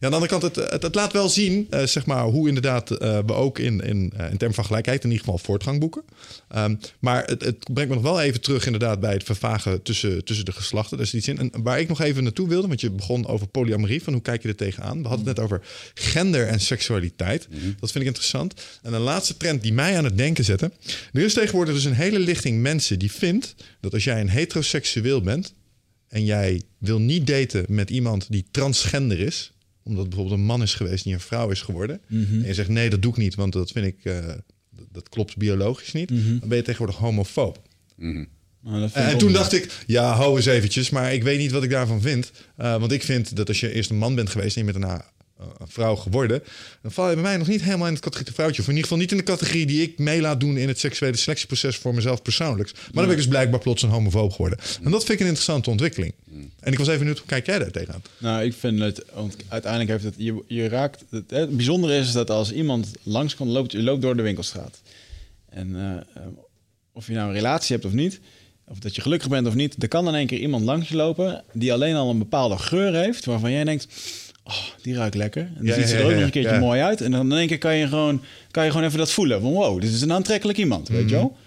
aan de andere kant, het, het, het laat wel zien... eh, zeg maar, hoe inderdaad eh, we ook in, in, eh, in termen van gelijkheid... in ieder geval voortgang boeken. Ehm, maar het, het brengt me nog wel even terug inderdaad... bij het vervagen tussen, tussen de geslachten. Is iets in. En waar ik nog even naartoe wilde... want je begon over polyamorie, van hoe kijk je er tegenaan? We hadden het net over gender en seksualiteit. Dat vind ik interessant. En een laatste trend die mij aan het denken zette... er is tegenwoordig dus een hele lichting mensen die vindt... dat als jij een heteroseksueel bent... en jij wil niet daten met iemand die transgender is omdat bijvoorbeeld een man is geweest die een vrouw is geworden. En je zegt nee, dat doe ik niet, want dat vind ik, eh, dat, klopt biologisch niet. Dan ben je tegenwoordig homofoob. Nou, dat vind En, toen dacht ik, ja, hou eens eventjes, maar ik weet niet wat ik daarvan vind. Eh, want ik vind dat als je eerst een man bent geweest en je bent daarna een vrouw geworden, dan val je bij mij nog niet helemaal in het categorie vrouwtje. Of in ieder geval niet in de categorie die ik mee laat doen in het seksuele selectieproces voor mezelf persoonlijk. Maar dan ben ik dus blijkbaar plots een homofoob geworden. En dat vind ik een interessante ontwikkeling. En ik was even benieuwd, hoe kijk jij daar tegenaan? Nou, ik vind het, want uiteindelijk heeft het, je, je raakt, het, het bijzondere is dat als iemand langskomt, loopt, je loopt door de winkelstraat. En eh, eh, of je nou een relatie hebt of niet, of dat je gelukkig bent of niet, er kan in één keer iemand langs je lopen die alleen al een bepaalde geur heeft, waarvan jij denkt, oh, die ruikt lekker. En Ja, ziet ja, er ook nog een keertje mooi uit. En dan in één keer kan je gewoon, kan je gewoon even dat voelen van, wow, dit is een aantrekkelijk iemand, weet je wel?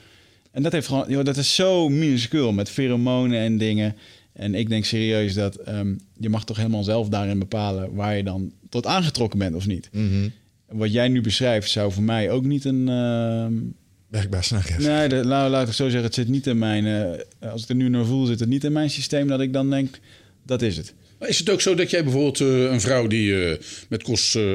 En dat, heeft gewoon, joh, dat is zo minuscuul met pheromonen en dingen. En ik denk serieus dat ehm, je mag toch helemaal zelf daarin bepalen waar je dan tot aangetrokken bent of niet. Wat jij nu beschrijft zou voor mij ook niet een... ehm, werkbaar snakken. Nee, de, nou, laat ik zo zeggen, het zit niet in mijn... eh, als ik er nu naar voel, zit het niet in mijn systeem dat ik dan denk, dat is het. Maar is het ook zo dat jij bijvoorbeeld eh, een vrouw die eh, met kost eh,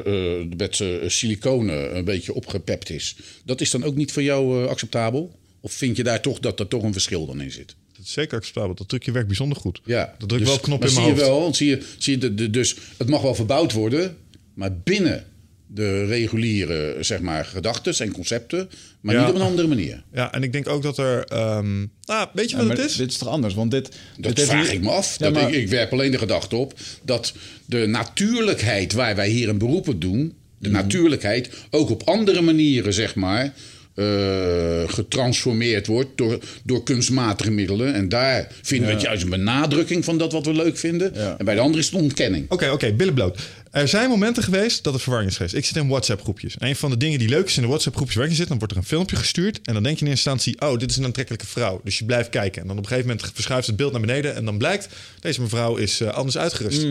met siliconen een beetje opgepept is, dat is dan ook niet voor jou acceptabel? Of vind je daar toch dat er toch een verschil dan in zit? Dat is zeker acceptabel. Dat trucje werkt bijzonder goed. Ja, Dat drukt dus- wel op knop in zie mijn je hoofd. wel, want zie je, zie je de, de- dus het mag wel verbouwd worden, maar binnen de reguliere zeg maar gedachten en concepten, maar Ja. niet op een andere manier. Ja, en ik denk ook dat er... ehm nou, weet je Ja, wat het is? dit is toch anders? Want dit, Dat dit vraag ik me af. Ja, dat maar- ik, ik werp alleen de gedachte op dat de natuurlijkheid waar wij hier een beroep op doen, de Mhm. natuurlijkheid ook op andere manieren, zeg maar, eh, getransformeerd wordt door, door kunstmatige middelen. En daar vinden we het juist een benadrukking van dat wat we leuk vinden. Ja. En bij de andere is het een ontkenning. Oké, oké, billen bloot. Er zijn momenten geweest dat er verwarring is geweest. Ik zit in WhatsApp-groepjes. Een van de dingen die leuk is in de WhatsApp-groepjes waar je zit, dan wordt er een filmpje gestuurd. En dan denk je in eerste instantie, oh, dit is een aantrekkelijke vrouw. Dus je blijft kijken. En dan op een gegeven moment verschuift het beeld naar beneden. En dan blijkt, deze mevrouw is eh, anders uitgerust.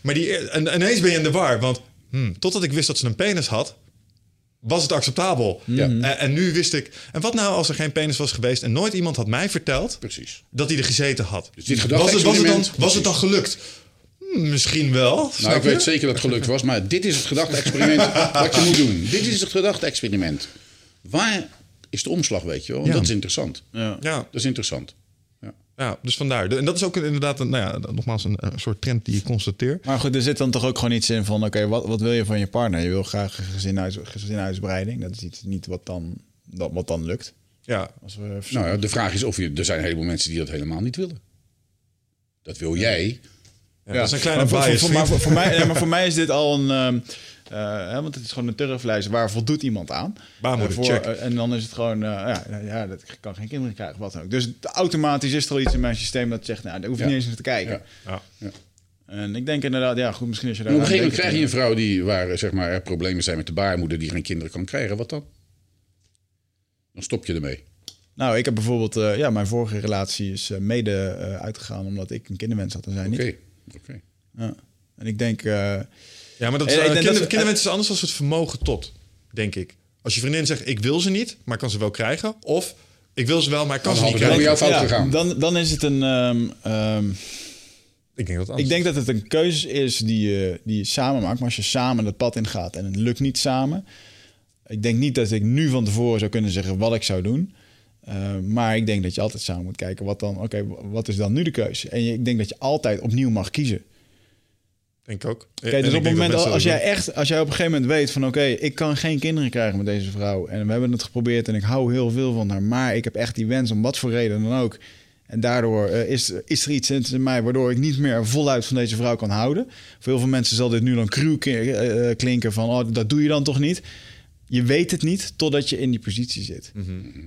Maar die, en, en ineens ben je in de war. Want hmm, totdat ik wist dat ze een penis had, was het acceptabel. Ja. En, en nu wist ik. En wat nou als er geen penis was geweest en nooit iemand had mij verteld Precies. dat hij er gezeten had? Dus dit was, het, was, het dan, was het dan gelukt? Hmm, misschien wel. Nou, ik je? weet zeker dat het gelukt was, maar dit is het gedachte-experiment <laughs> wat je moet doen. Dit is het gedachte-experiment. Waar is de omslag, weet je wel? Want Ja. Dat is interessant. Ja. Ja, Dat is interessant. Ja. ja, dus vandaar. En dat is ook inderdaad een, nou ja, nogmaals een, een soort trend die je constateert. Maar goed, er zit dan toch ook gewoon iets in van... oké, wat, wat wil je van je partner? Je wil graag een gezinhuis, gezinuitbreiding. Dat is iets niet wat dan, dat, wat dan lukt. Ja, Als we Nou ja, de vraag is of je... Er zijn een heleboel mensen die dat helemaal niet willen. Dat wil jij. ja, dat is een kleine maar voor, bias. voor, voor- maar, voor, mij, nee, maar voor mij is dit al een... ehm, eh, hè, want het is gewoon een turflijst. Waar voldoet iemand aan? Baarmoeder, Eh, voor- check. eh, en dan is het gewoon... eh, ja, ja, dat ik kan geen kinderen krijgen, wat dan ook. Dus automatisch is er al iets in mijn systeem dat zegt... Nou, daar hoef je Ja. niet eens naar te kijken. Ja. ja. En ik denk inderdaad, ja goed, misschien als je daar... op een gegeven moment krijg je een vrouw die, waar zeg maar, er problemen zijn met de baarmoeder... die geen kinderen kan krijgen. Wat dan? Dan stop je ermee. Nou, ik heb bijvoorbeeld... eh, ja, mijn vorige relatie is eh, mede eh, uitgegaan... omdat ik een kinderwens had en zij Oké. niet. Oké. Ja. En ik denk... Ja, maar dat, En uh, kinder, dat- kinderwens is anders dan het vermogen tot, denk ik. Als je vriendin zegt, ik wil ze niet, maar kan ze wel krijgen. Of, ik wil ze wel, maar ik kan Dan ze niet krijgen. fout gegaan. Dan, dan is het een... ehm, ehm, Ik denk dat het ik denk dat het een keuze is die je, die je samen maakt. Maar als je samen het pad ingaat en het lukt niet samen... Ik denk niet dat ik nu van tevoren zou kunnen zeggen wat ik zou doen. Eh, maar ik denk dat je altijd samen moet kijken wat dan... Oké, wat is dan nu de keuze? En je, ik denk dat je altijd opnieuw mag kiezen. Denk ik ook. Kijk, dus op het moment als jij echt, als jij op een gegeven moment weet van oké, ik kan geen kinderen krijgen met deze vrouw en we hebben het geprobeerd en ik hou heel veel van haar, maar ik heb echt die wens om wat voor reden dan ook. En daardoor eh, is, is er iets in mij waardoor ik niet meer voluit van deze vrouw kan houden. Voor heel veel mensen zal dit nu dan cruw ki- eh, eh, klinken van oh, dat doe je dan toch niet. Je weet het niet totdat je in die positie zit.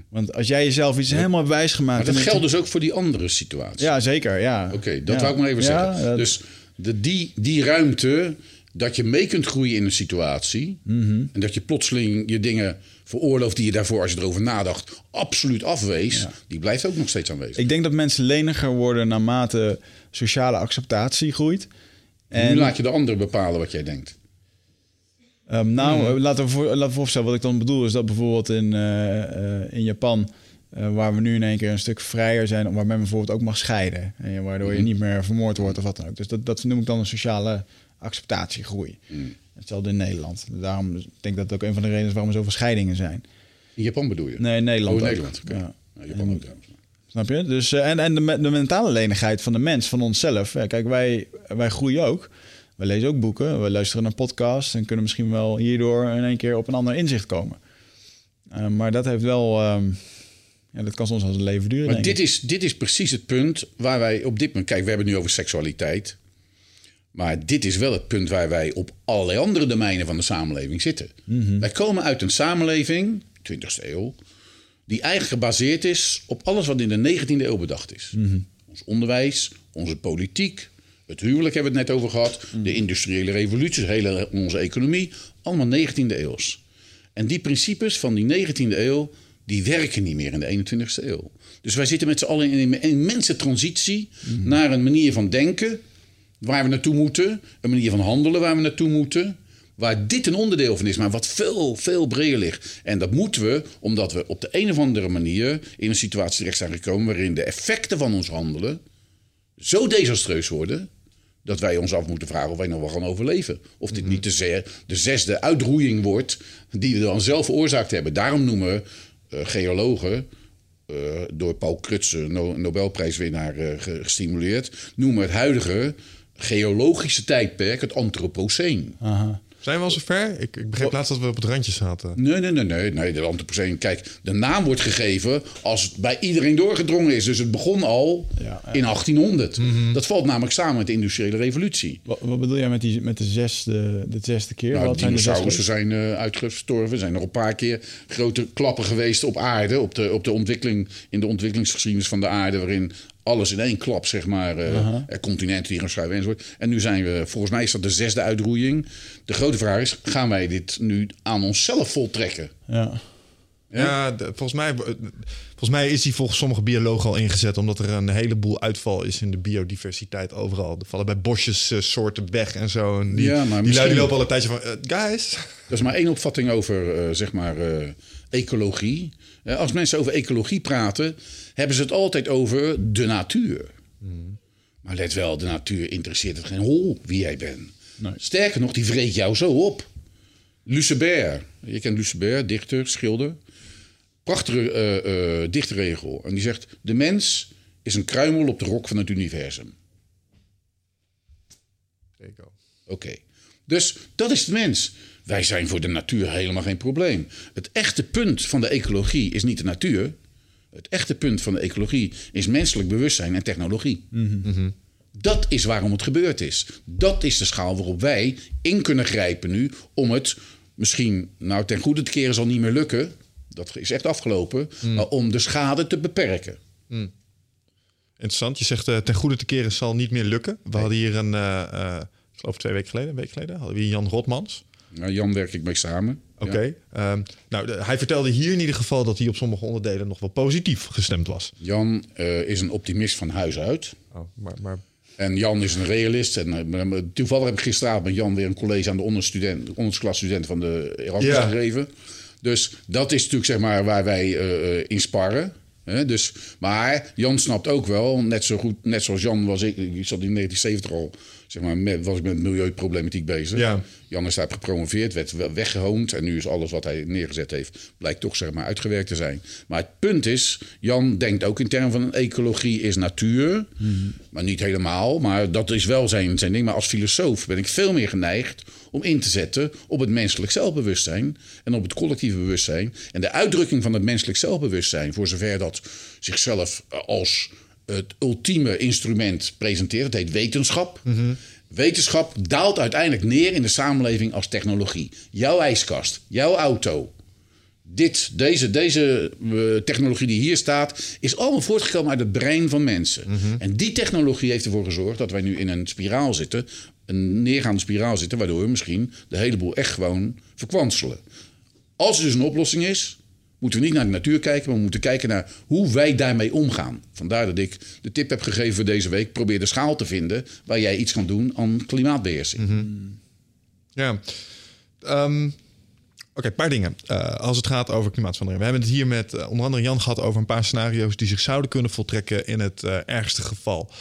Want als jij jezelf iets helemaal wijs gemaakt Maar dat geldt dus ook voor die andere situatie. Ja, zeker. Ja. Oké, dat Ja. wou ik maar even Ja, zeggen. dat- Dus de, die, die ruimte dat je mee kunt groeien in een situatie... Mhm. en dat je plotseling je dingen veroorlooft... die je daarvoor, als je erover nadacht, absoluut afwees... die blijft ook nog steeds aanwezig. Ik denk dat mensen leniger worden naarmate sociale acceptatie groeit. En nu laat je de ander bepalen wat jij denkt. Ehm, nou, Hmm. eh, laten, we voor, laten we voorstellen, wat ik dan bedoel is dat bijvoorbeeld in, eh, eh, in Japan, eh, waar we nu in één keer een stuk vrijer zijn, waar men bijvoorbeeld ook mag scheiden, en waardoor je Hmm. niet meer vermoord wordt of wat dan ook. Dus dat, dat noem ik dan een sociale acceptatiegroei. Hmm. Hetzelfde in Nederland. Daarom denk ik dat het ook een van de redenen is waarom er zoveel scheidingen zijn. In Japan bedoel je? Nee, in Nederland. Oh, ook. Nederland. Ja. Ja, Japan ook trouwens. Snap je? Dus, eh, en en de, me- de mentale lenigheid van de mens, van onszelf. Ja, kijk, wij, wij groeien ook. We lezen ook boeken, we luisteren naar podcasts... en kunnen misschien wel hierdoor in één keer op een ander inzicht komen. Eh, maar dat heeft wel... ehm, ja, dat kan soms als een leven duren, Maar dit ik. is, dit is precies het punt waar wij op dit moment... Kijk, we hebben het nu over seksualiteit. Maar dit is wel het punt waar wij op allerlei andere domeinen van de samenleving zitten. Mhm. Wij komen uit een samenleving, 20e eeuw... die eigenlijk gebaseerd is op alles wat in de 19e eeuw bedacht is. Mhm. Ons onderwijs, onze politiek, het huwelijk hebben we het net over gehad... Mhm. de industriële revolutie, hele, onze economie. Allemaal 19e eeuws. En die principes van die 19e eeuw, die werken niet meer in de 21e eeuw. Dus wij zitten met z'n allen in een immense transitie naar een manier van denken waar we naartoe moeten, een manier van handelen waar we naartoe moeten, Waar dit een onderdeel van is, maar wat veel, veel breder ligt. En dat moeten we, omdat we op de een of andere manier in een situatie terecht zijn gekomen waarin de effecten van ons handelen zo desastreus worden. Dat wij ons af moeten vragen of wij nog wel gaan overleven. Of dit niet de, ze- de zesde uitroeiing wordt die we dan zelf veroorzaakt hebben. Daarom noemen eh, geologen, eh, door Paul Krutse, no Nobelprijswinnaar, eh, ge- gestimuleerd, noemen het huidige geologische tijdperk het Anthropoceen. Zijn we al zover? Ik, ik begreep laatst dat we op het randje zaten. Nee, nee, nee, nee, nee. De Anthropoceen, kijk, de naam wordt gegeven als het bij iedereen doorgedrongen is. Dus het begon al Ja, ja. in 1800. Dat valt namelijk samen met de industriële revolutie. Wat, wat bedoel jij met, die, met de, zesde, de zesde keer? Nou, wat zijn dinosaurussen zijn eh, uitgestorven. Er zijn nog een paar keer grote klappen geweest op aarde. Op de, op de ontwikkeling, in de ontwikkelingsgeschiedenis van de aarde. Waarin alles in één klap, zeg maar, eh, er continenten die gaan schuiven enzovoort. En nu zijn we, volgens mij is dat de zesde uitroeiing. De grote vraag is, gaan wij dit nu aan onszelf voltrekken? Ja. Ja, de- volgens, mij, volgens mij is die volgens sommige biologen al ingezet... omdat er een heleboel uitval is in de biodiversiteit overal. Er vallen bij bosjes eh, soorten weg en zo. En die, Ja, maar die lui misschien- die lopen al een tijdje van... eh, guys, Dat is maar één opvatting over, eh, zeg maar, eh, ecologie. Als mensen over ecologie praten, hebben ze het altijd over de natuur. Maar let wel, de natuur interesseert het geen hol wie jij bent. Nee. Sterker nog, die vreet jou zo op. Lucebert, je kent Lucebert, dichter, schilder. Prachtige eh, eh, dichtregel. En die zegt, de mens is een kruimel op de rok van het universum. Oké. Dus dat is de mens. Wij zijn voor de natuur helemaal geen probleem. Het echte punt van de ecologie is niet de natuur. Het echte punt van de ecologie is menselijk bewustzijn en technologie. Dat is waarom het gebeurd is. Dat is de schaal waarop wij in kunnen grijpen nu om het misschien, nou ten goede te keren zal niet meer lukken. Dat is echt afgelopen. Maar om de schade te beperken. interessant. Je zegt eh, ten goede te keren zal niet meer lukken. We hadden hier een... eh, eh, ik geloof twee weken geleden, een week geleden... hadden we hier Jan Rotmans. Nou, Jan werk ik mee samen. Oké. Ja. ehm, nou, de- hij vertelde hier in ieder geval dat hij op sommige onderdelen nog wel positief gestemd was. Jan eh, is een optimist van huis uit. Oh, maar, maar En Jan is een realist. En eh, toevallig heb ik gisteravond met Jan weer een college aan de onderstudent, ondersklasstudent van de Erasmus Ja. gegeven. Dus dat is natuurlijk zeg maar waar wij eh, in sparren. Hè? Dus, maar Jan snapt ook wel, net zo goed, net zoals Jan was ik, ik zat in 1970 al, zeg maar, met, was ik met milieuproblematiek bezig. Ja. Jan is daar gepromoveerd, werd weggehoond en nu is alles wat hij neergezet heeft, blijkt toch zeg maar uitgewerkt te zijn. Maar het punt is, Jan denkt ook in termen van ecologie is natuur, maar niet helemaal, maar dat is wel zijn, zijn ding. Maar als filosoof ben ik veel meer geneigd om in te zetten op het menselijk zelfbewustzijn en op het collectieve bewustzijn. En de uitdrukking van het menselijk zelfbewustzijn, voor zover dat zichzelf als het ultieme instrument presenteert, dat heet wetenschap. Wetenschap daalt uiteindelijk neer in de samenleving als technologie. Jouw ijskast, jouw auto, dit, deze, deze eh, technologie die hier staat, is allemaal voortgekomen uit het brein van mensen. En die technologie heeft ervoor gezorgd dat wij nu in een spiraal zitten, een neergaande spiraal zitten, waardoor we misschien de hele boel echt gewoon verkwanselen. Als er dus een oplossing is, moeten we niet naar de natuur kijken, maar we moeten kijken naar hoe wij daarmee omgaan. Vandaar dat ik de tip heb gegeven voor deze week: probeer de schaal te vinden waar jij iets kan doen aan klimaatbeheersing. Ja. Ehm, Oké, een paar dingen. Eh, als het gaat over klimaatverandering. We hebben het hier met eh, onder andere Jan gehad over een paar scenario's die zich zouden kunnen voltrekken in het eh, ergste geval.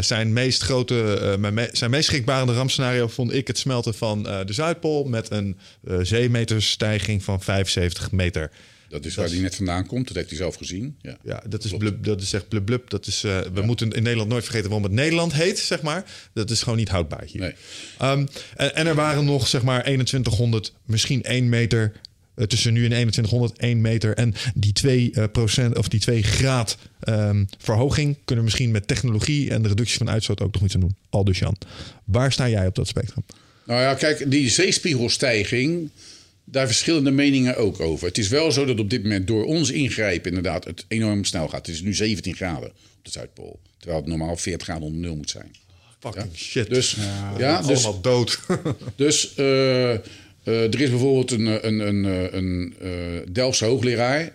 Zijn meest grote, me- zijn meest schrikbarende rampscenario vond ik het smelten van de Zuidpool met een zeemeterstijging van 75 meter. Dat is waar hij net vandaan komt, dat heeft hij zelf gezien. Ja. Ja, dat is, blub, dat is echt blub blub. Dat is, eh, we moeten in Nederland nooit vergeten waarom het Nederland heet, zeg maar. Dat is gewoon niet houdbaar hier. Nee. Ehm, en, en er waren nog, zeg maar, 2100, misschien 1 meter... eh, tussen nu en 2100, 1 meter. En die 2 eh, procent of die 2 graad ehm, verhoging kunnen we misschien met technologie en de reductie van uitstoot ook nog iets aan doen. Al dus Jan. Waar sta jij op dat spectrum? Nou ja, kijk, die zeespiegelstijging, daar verschillen de meningen ook over. Het is wel zo dat op dit moment door ons ingrijpen inderdaad het enorm snel gaat. Het is nu 17 graden op de Zuidpool, terwijl het normaal 40 graden onder nul moet zijn. Fucking shit. Dus, ja, dus, allemaal dood. <laughs> dus eh, eh, er is bijvoorbeeld een, eh, een, een, een eh, Delftse hoogleraar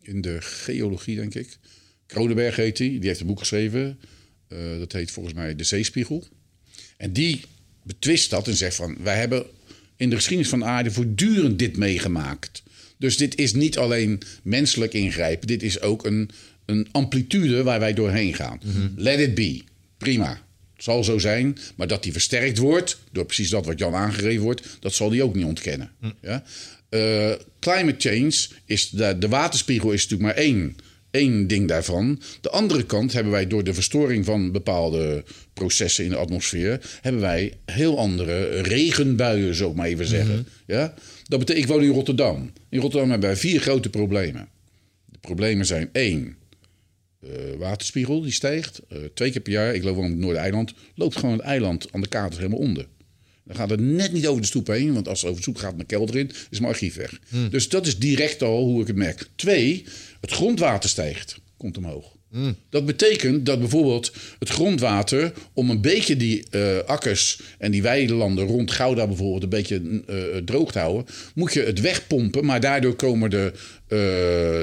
in de geologie, denk ik. Kronenberg heet hij, die heeft een boek geschreven. Dat heet volgens mij De Zeespiegel. En die betwist dat en zegt van, wij hebben in de geschiedenis van de aarde voortdurend dit meegemaakt. Dus dit is niet alleen menselijk ingrijpen, dit is ook een, een amplitude waar wij doorheen gaan. Let it be. Prima. Het zal zo zijn, maar dat die versterkt wordt door precies dat wat Jan aangegeven wordt, dat zal die ook niet ontkennen. Ja? Eh, climate change is de, de waterspiegel is natuurlijk maar één, één ding daarvan. De andere kant hebben wij door de verstoring van bepaalde processen in de atmosfeer, hebben wij heel andere regenbuien, ik maar even zeggen. Ja? Dat betekent, ik woon in Rotterdam. In Rotterdam hebben wij vier grote problemen. De problemen zijn één, eh, waterspiegel die stijgt. Eh, twee keer per jaar, ik loop op het Noordereiland, loopt gewoon het eiland aan de kaart helemaal onder. Dan gaat het net niet over de stoep heen, want als het over de stoep gaat naar kelder in, is mijn archief weg. Dus dat is direct al hoe ik het merk. Twee, het grondwater stijgt, komt omhoog. Dat betekent dat bijvoorbeeld het grondwater, om een beetje die eh, akkers en die weilanden rond Gouda bijvoorbeeld een beetje eh, droog te houden, moet je het wegpompen. Maar daardoor komen de, eh,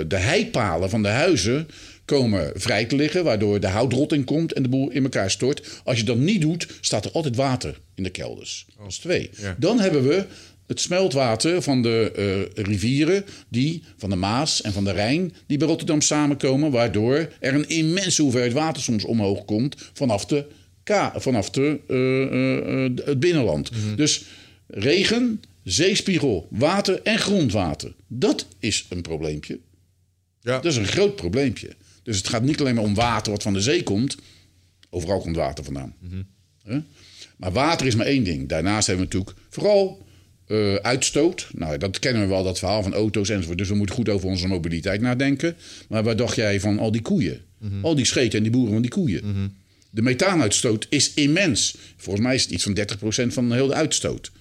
de heipalen van de huizen komen vrij te liggen, waardoor de houtrotting komt en de boel in elkaar stort. Als je dat niet doet, staat er altijd water in de kelders. Dat is twee. Ja. Dan hebben we het smeltwater van de eh, rivieren, die, van de Maas en van de Rijn, die bij Rotterdam samenkomen, waardoor er een immense hoeveelheid water soms omhoog komt vanaf, de K, vanaf de, eh, eh, het binnenland. Dus regen, zeespiegel, water en grondwater. Dat is een probleempje. Ja. Dat is een groot probleempje. Dus het gaat niet alleen maar om water wat van de zee komt. Overal komt water vandaan. Hè? Maar water is maar één ding. Daarnaast hebben we natuurlijk vooral eh, uitstoot. Nou, dat kennen we wel, dat verhaal van auto's enzovoort. Dus we moeten goed over onze mobiliteit nadenken. Maar wat dacht jij van al die koeien? Al die scheten en die boeren van die koeien. De methaanuitstoot is immens. Volgens mij is het iets van 30% van heel de uitstoot.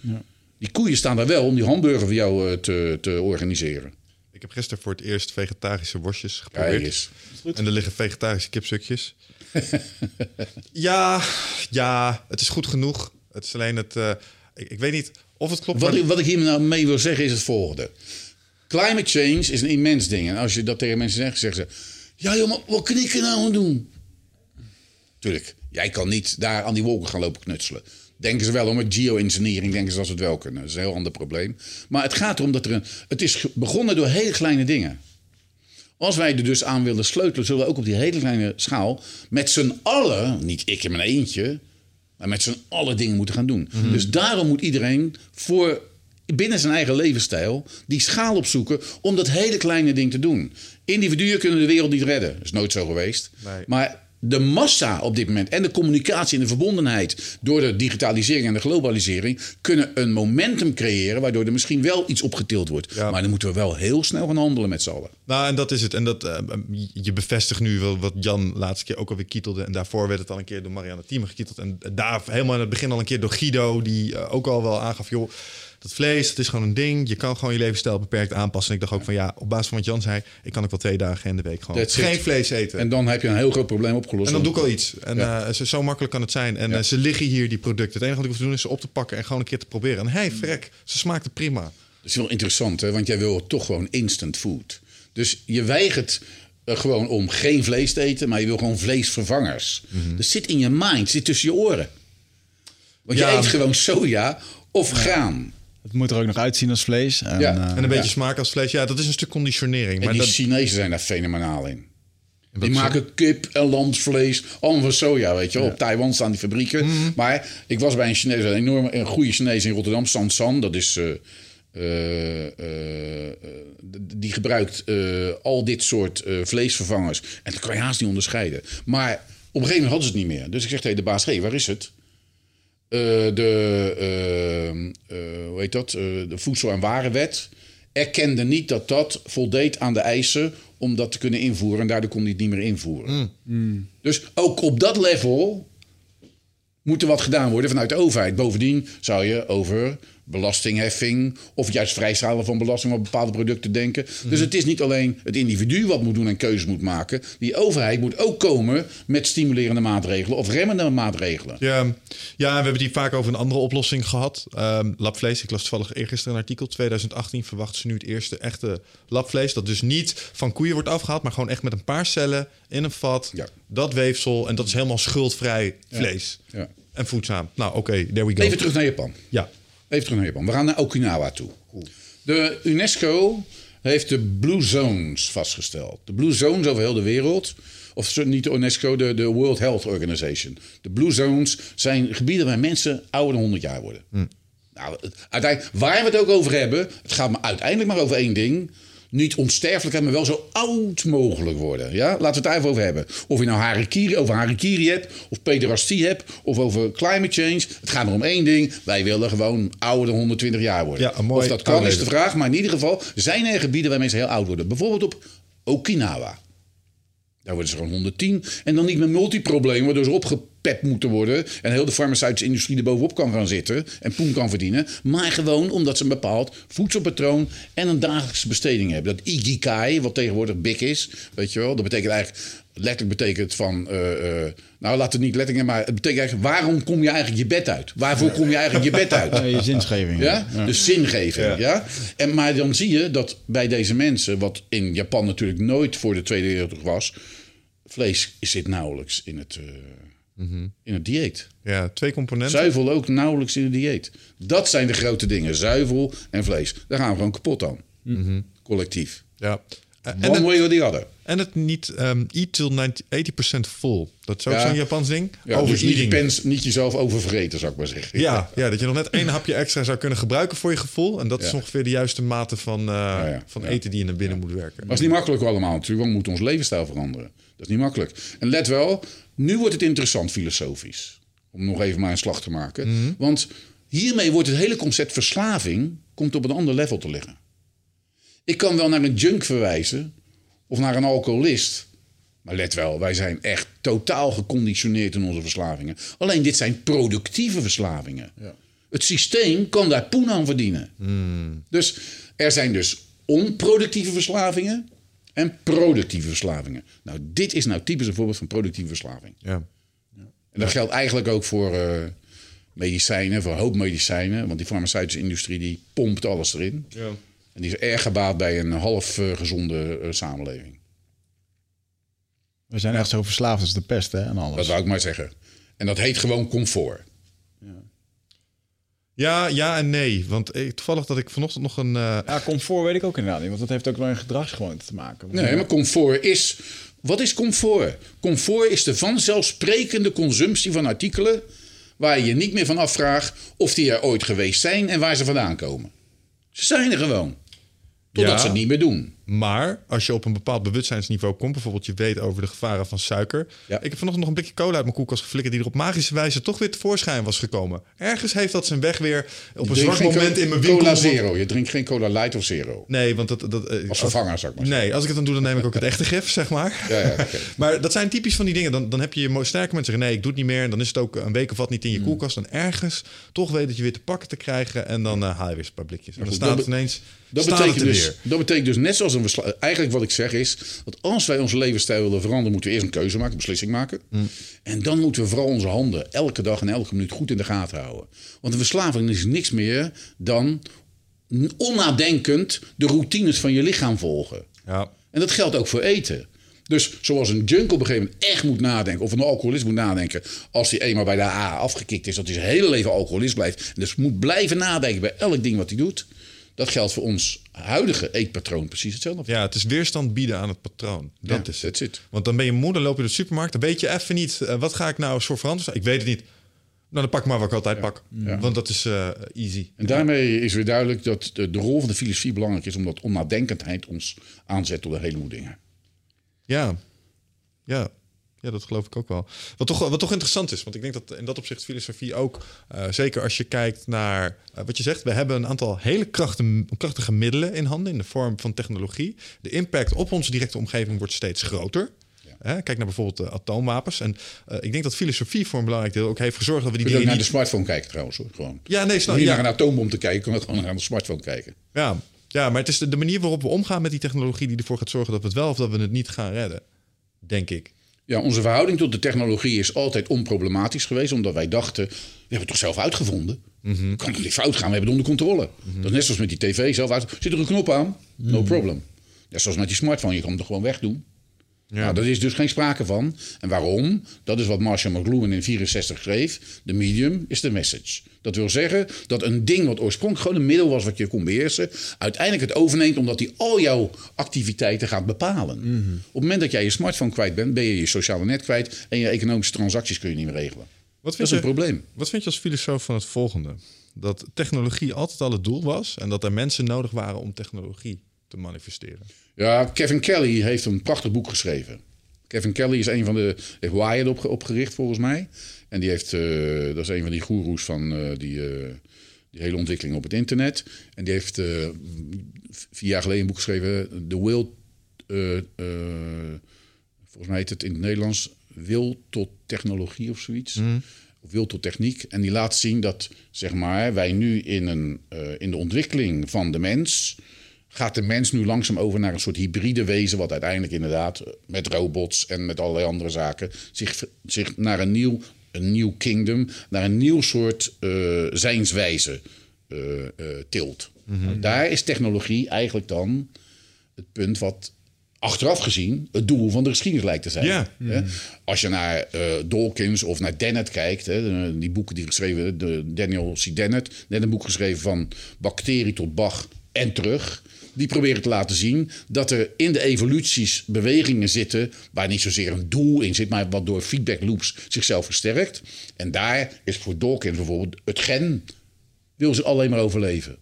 Die koeien staan daar wel om die hamburger voor jou eh, te, te organiseren. Ik heb gisteren voor het eerst vegetarische worstjes geprobeerd. eens. En er liggen vegetarische kipstukjes. <laughs> ja, ja, het is goed genoeg. Het is alleen het... eh, ik, ik weet niet of het klopt. Wat maar- ik, wat ik hier nou mee wil zeggen is het volgende. Climate change is een immens ding. En als je dat tegen mensen zegt, zeggen ze... Ja joh, maar wat kan ik er nou aan doen? Tuurlijk, jij kan niet daar aan die wolken gaan lopen knutselen. Denken ze wel om het geoengineering, denken ze dat ze het wel kunnen. Dat is een heel ander probleem. Maar het gaat erom dat er een... Het is begonnen door hele kleine dingen. Als wij er dus aan willen sleutelen, zullen we ook op die hele kleine schaal... met z'n allen, niet ik in mijn eentje... maar met z'n allen dingen moeten gaan doen. Dus daarom moet iedereen voor binnen zijn eigen levensstijl die schaal opzoeken om dat hele kleine ding te doen. Individuen kunnen de wereld niet redden. Dat is nooit zo geweest. Nee. Maar de massa op dit moment en de communicatie en de verbondenheid door de digitalisering en de globalisering kunnen een momentum creëren waardoor er misschien wel iets opgetild wordt. Ja. Maar dan moeten we wel heel snel gaan handelen met z'n allen. Nou, en dat is het. En dat, eh, je bevestigt nu wel wat Jan laatste keer ook alweer kietelde. En daarvoor werd het al een keer door Marianne Thieme gekieteld. En daar helemaal in het begin al een keer door Guido, die eh, ook al wel aangaf, joh, dat vlees, dat is gewoon een ding. Je kan gewoon je levensstijl beperkt aanpassen. En ik dacht ook van ja, op basis van wat Jan zei, ik kan ook wel twee dagen in de week gewoon That's it. geen vlees eten. En dan heb je een heel groot probleem opgelost. En dan doe ik al iets. En Ja. eh, zo, zo makkelijk kan het zijn. En Ja. eh, ze liggen hier, die producten. Het enige wat ik hoef te doen is ze op te pakken en gewoon een keer te proberen. En hey, frek, ze smaakten prima. Dat is wel interessant, hè? want jij wil toch gewoon instant food. Dus je weigert eh, gewoon om geen vlees te eten, maar je wil gewoon vleesvervangers. Dat zit in je mind, zit tussen je oren. Want Ja. je eet gewoon soja of graan. Het moet er ook nog uitzien als vlees. En, Ja. eh, En een beetje Ja. smaak als vlees. Ja, dat is een stuk conditionering. En Maar die dat, Chinezen zijn daar fenomenaal in. Die maken kip en lamsvlees, allemaal van soja, weet je wel. Op Taiwan staan die fabrieken. Mhm. Maar ik was bij een Chinees, een enorme, een goede Chinees in Rotterdam, Sansan. Dat is, eh, eh, die gebruikt eh, al dit soort eh, vleesvervangers. En dat kan je haast niet onderscheiden. Maar op een gegeven moment hadden ze het niet meer. Dus ik zeg tegen de baas, hé, hey, waar is het? Eh, de, eh, eh, hoe heet dat? De Voedsel- en Warenwet erkende niet dat dat voldeed aan de eisen om dat te kunnen invoeren. En daardoor kon hij het niet meer invoeren. Dus ook op dat level moet er wat gedaan worden vanuit de overheid. Bovendien zou je over belastingheffing of juist vrijschalen van belasting op bepaalde producten denken. Dus het is niet alleen het individu wat moet doen en keuzes moet maken. Die overheid moet ook komen met stimulerende maatregelen of remmende maatregelen. Ja, ja, we hebben die vaak over een andere oplossing gehad. Ehm labvlees, ik las toevallig eergisteren een artikel. 2018 verwachten ze nu het eerste echte labvlees. Dat dus niet van koeien wordt afgehaald, maar gewoon echt met een paar cellen in een vat. Ja. Dat weefsel en dat is helemaal schuldvrij vlees. Ja. En voedzaam. Nou, oké, there we go. Even terug naar Japan. Ja. Even terug naar Japan. We gaan naar Okinawa toe. De UNESCO heeft de Blue Zones vastgesteld. De Blue Zones over heel de wereld. Of niet de UNESCO, de, de World Health Organization. De Blue Zones zijn gebieden waar mensen ouder dan 100 jaar worden. Nou, het- uiteindelijk, waar we het ook over hebben, het gaat maar uiteindelijk maar over één ding. Niet onsterfelijk, maar wel zo oud mogelijk worden. Ja? Laten we het daar even over hebben. Of je nou harikiri, over harikiri hebt, of pederastie hebt, of over climate change. Het gaat maar om één ding. Wij willen gewoon ouder dan 120 jaar worden. Ja, mooi of dat kan is de vraag. Maar in ieder geval zijn er gebieden waar mensen heel oud worden. Bijvoorbeeld op Okinawa. Daar worden ze gewoon 110. En dan niet met multiproblemen, waardoor ze opgepept moeten worden. En heel de farmaceutische industrie er bovenop kan gaan zitten. En poen kan verdienen. Maar gewoon omdat ze een bepaald voedselpatroon en een dagelijkse besteding hebben. Dat ikigai, wat tegenwoordig big is. Weet je wel, dat betekent eigenlijk. Letterlijk betekent van. eh, eh, nou, laten we het niet letterlijk, maar het betekent eigenlijk. Waarom kom je eigenlijk je bed uit? Waarvoor kom je eigenlijk je bed uit? Ja, je zinsgeving. Ja? De zingeving. Ja. En, maar dan zie je dat bij deze mensen, wat in Japan natuurlijk nooit voor de Tweede Wereldoorlog was, vlees zit nauwelijks in het, eh, in het dieet. Ja, twee componenten. Zuivel ook nauwelijks in het dieet. Dat zijn de grote dingen. Zuivel en vlees. Daar gaan we gewoon kapot aan. Collectief. Ja. En One het, or the other. en het niet ehm, eat till 90, 80% full. Dat is ook Ja. zo'n Japans ding. Ja, dus niet, Overeating. pens, niet jezelf overvreten, zou ik maar zeggen. Ja, ja, dat je nog net één hapje extra zou kunnen gebruiken voor je gevoel. En dat is ongeveer de juiste mate van, eh, van eten die je naar binnen moet werken. Maar het is niet makkelijk allemaal natuurlijk, want we moeten ons levensstijl veranderen. Dat is niet makkelijk. En let wel, nu wordt het interessant filosofisch. Om nog even maar een slag te maken. Want hiermee wordt het hele concept verslaving komt op een ander level te liggen. Ik kan wel naar een junk verwijzen of naar een alcoholist. Maar let wel, wij zijn echt totaal geconditioneerd in onze verslavingen. Alleen dit zijn productieve verslavingen. Het systeem kan daar poen aan verdienen. Dus er zijn dus onproductieve verslavingen en productieve verslavingen. Nou, dit is nou typisch een voorbeeld van productieve verslaving. Ja. En dat geldt eigenlijk ook voor eh, medicijnen, voor hoopmedicijnen. Want die farmaceutische industrie die pompt alles erin. Ja. En die is erg gebaat bij een half eh, gezonde eh, samenleving. We zijn echt zo verslaafd als de pest hè, en alles. Dat wou ik maar zeggen. En dat heet gewoon comfort. Ja, ja en nee. Want eh, toevallig dat ik vanochtend nog een... eh, Ja, comfort weet ik ook inderdaad niet, want dat heeft ook wel een gedragsgewoonte te maken. Nee, maar comfort is. Wat is comfort? Comfort is de vanzelfsprekende consumptie van artikelen. waar je je niet meer van afvraagt of die er ooit geweest zijn en waar ze vandaan komen. Ze zijn er gewoon. Totdat Ja. ze het niet meer doen. Maar als je op een bepaald bewustzijnsniveau komt, bijvoorbeeld je weet over de gevaren van suiker. Ja. Ik heb vanochtend nog een blikje cola uit mijn koelkast geflikkerd die er op magische wijze toch weer tevoorschijn was gekomen. Ergens heeft dat zijn weg weer op een Je zwak moment in mijn winkel. Cola Zero. Je drinkt geen Cola Light of Zero. Nee, want dat... dat eh, Als vervanger, zou ik maar. Nee, als ik het dan doe, dan neem ik ook het echte gif, zeg maar. Ja, ja. <laughs> Maar dat zijn typisch van die dingen. Dan, dan heb je je sterke mensen zeggen... nee, ik doe het niet meer. En dan is het ook een week of wat niet in Hmm. je koelkast. En ergens toch weet dat je weer te pakken te krijgen. En dan eh, haal je weer een paar blikjes. En dan staat het ineens Dat betekent, dus, dat betekent dus net zoals een Eigenlijk wat ik zeg is... dat als wij onze levensstijl willen veranderen... moeten we eerst een keuze maken, een beslissing maken. En dan moeten we vooral onze handen elke dag en elke minuut goed in de gaten houden. Want een verslaving is niks meer dan onnadenkend... de routines van je lichaam volgen. Ja. En dat geldt ook voor eten. Dus zoals een junk op een gegeven moment echt moet nadenken... of een alcoholist moet nadenken... als hij eenmaal bij de A afgekikt is... dat hij zijn hele leven alcoholist blijft. En dus moet blijven nadenken bij elk ding wat hij doet. Dat geldt voor ons huidige eetpatroon precies hetzelfde. ja, het is weerstand bieden aan het patroon. Dat Ja, is het. it. Want dan ben je moe, dan loop je door de supermarkt. Dan weet je even niet, eh, wat ga ik nou voor veranderen? Ik weet het niet. Nou, dan pak maar wat ik altijd pak. Want dat is eh, easy. En daarmee is weer duidelijk dat de, de rol van de filosofie belangrijk is... omdat onnadenkendheid ons aanzet tot een heleboel dingen. Ja. Ja. Ja, dat geloof ik ook wel. Wat toch, wat toch interessant is, want ik denk dat in dat opzicht filosofie ook, eh, zeker als je kijkt naar eh, wat je zegt, we hebben een aantal hele krachtige, krachtige middelen in handen in de vorm van technologie. De impact op onze directe omgeving wordt steeds groter. Hè, kijk naar bijvoorbeeld de atoomwapens. En eh, ik denk dat filosofie voor een belangrijk deel ook heeft gezorgd dat we die Je dingen naar de smartphone kijken trouwens hoor. Gewoon. Ja, nee, snap Niet ja. naar een atoombom te kijken, je kan ook gewoon naar de smartphone kijken. Ja, ja, maar het is de, de manier waarop we omgaan met die technologie die ervoor gaat zorgen dat we het wel of dat we het niet gaan redden. Denk ik. Ja, onze verhouding tot de technologie is altijd onproblematisch geweest, omdat wij dachten, we hebben het toch zelf uitgevonden. Mhm. Kan toch niet fout gaan, we hebben het onder controle. Dat is net zoals met die tv zelf uit. Zit er een knop aan? No Mhm. problem. Net zoals met die smartphone, je kan hem er gewoon wegdoen. Nou, daar is dus geen sprake van. En waarom? Dat is wat Marshall McLuhan in 64 schreef. De medium is de message. Dat wil zeggen dat een ding wat oorspronkelijk gewoon een middel was wat je kon beheersen, uiteindelijk het overneemt omdat hij al jouw activiteiten gaat bepalen. Op het moment dat jij je smartphone kwijt bent, ben je je sociale net kwijt en je economische transacties kun je niet meer regelen. Wat Dat is je, een probleem. Wat vind je als filosoof van het volgende? Dat technologie altijd al het doel was en dat er mensen nodig waren om technologie te manifesteren. Ja, Kevin Kelly heeft een prachtig boek geschreven. Kevin Kelly is een van de. heeft Wired opge- opgericht volgens mij. En die heeft. eh, dat is een van die goeroes van eh, die, eh, die hele ontwikkeling op het internet. En die heeft eh, vier jaar geleden een boek geschreven. The Will. eh, eh, volgens mij heet het in het Nederlands. Wil tot technologie of zoiets. Of wil tot techniek. En die laat zien dat zeg maar, wij nu in, een, eh, in de ontwikkeling van de mens gaat de mens nu langzaam over naar een soort hybride wezen, wat uiteindelijk inderdaad eh, met robots en met allerlei andere zaken zich, zich naar een nieuw, een nieuw kingdom, naar een nieuw soort eh, zijnswijze eh, tilt. Daar is technologie eigenlijk dan het punt wat achteraf gezien het doel van de geschiedenis lijkt te zijn. Ja. Hè? Als je naar Dawkins of naar Dennett kijkt, hè, die boeken die geschreven, de Daniel C. Dennett, net een boek geschreven van bacterie tot Bach en terug. Die proberen te laten zien dat er in de evoluties bewegingen zitten waar niet zozeer een doel in zit, maar wat door feedback loops zichzelf versterkt. En daar is voor Dawkins bijvoorbeeld het gen wil ze alleen maar overleven.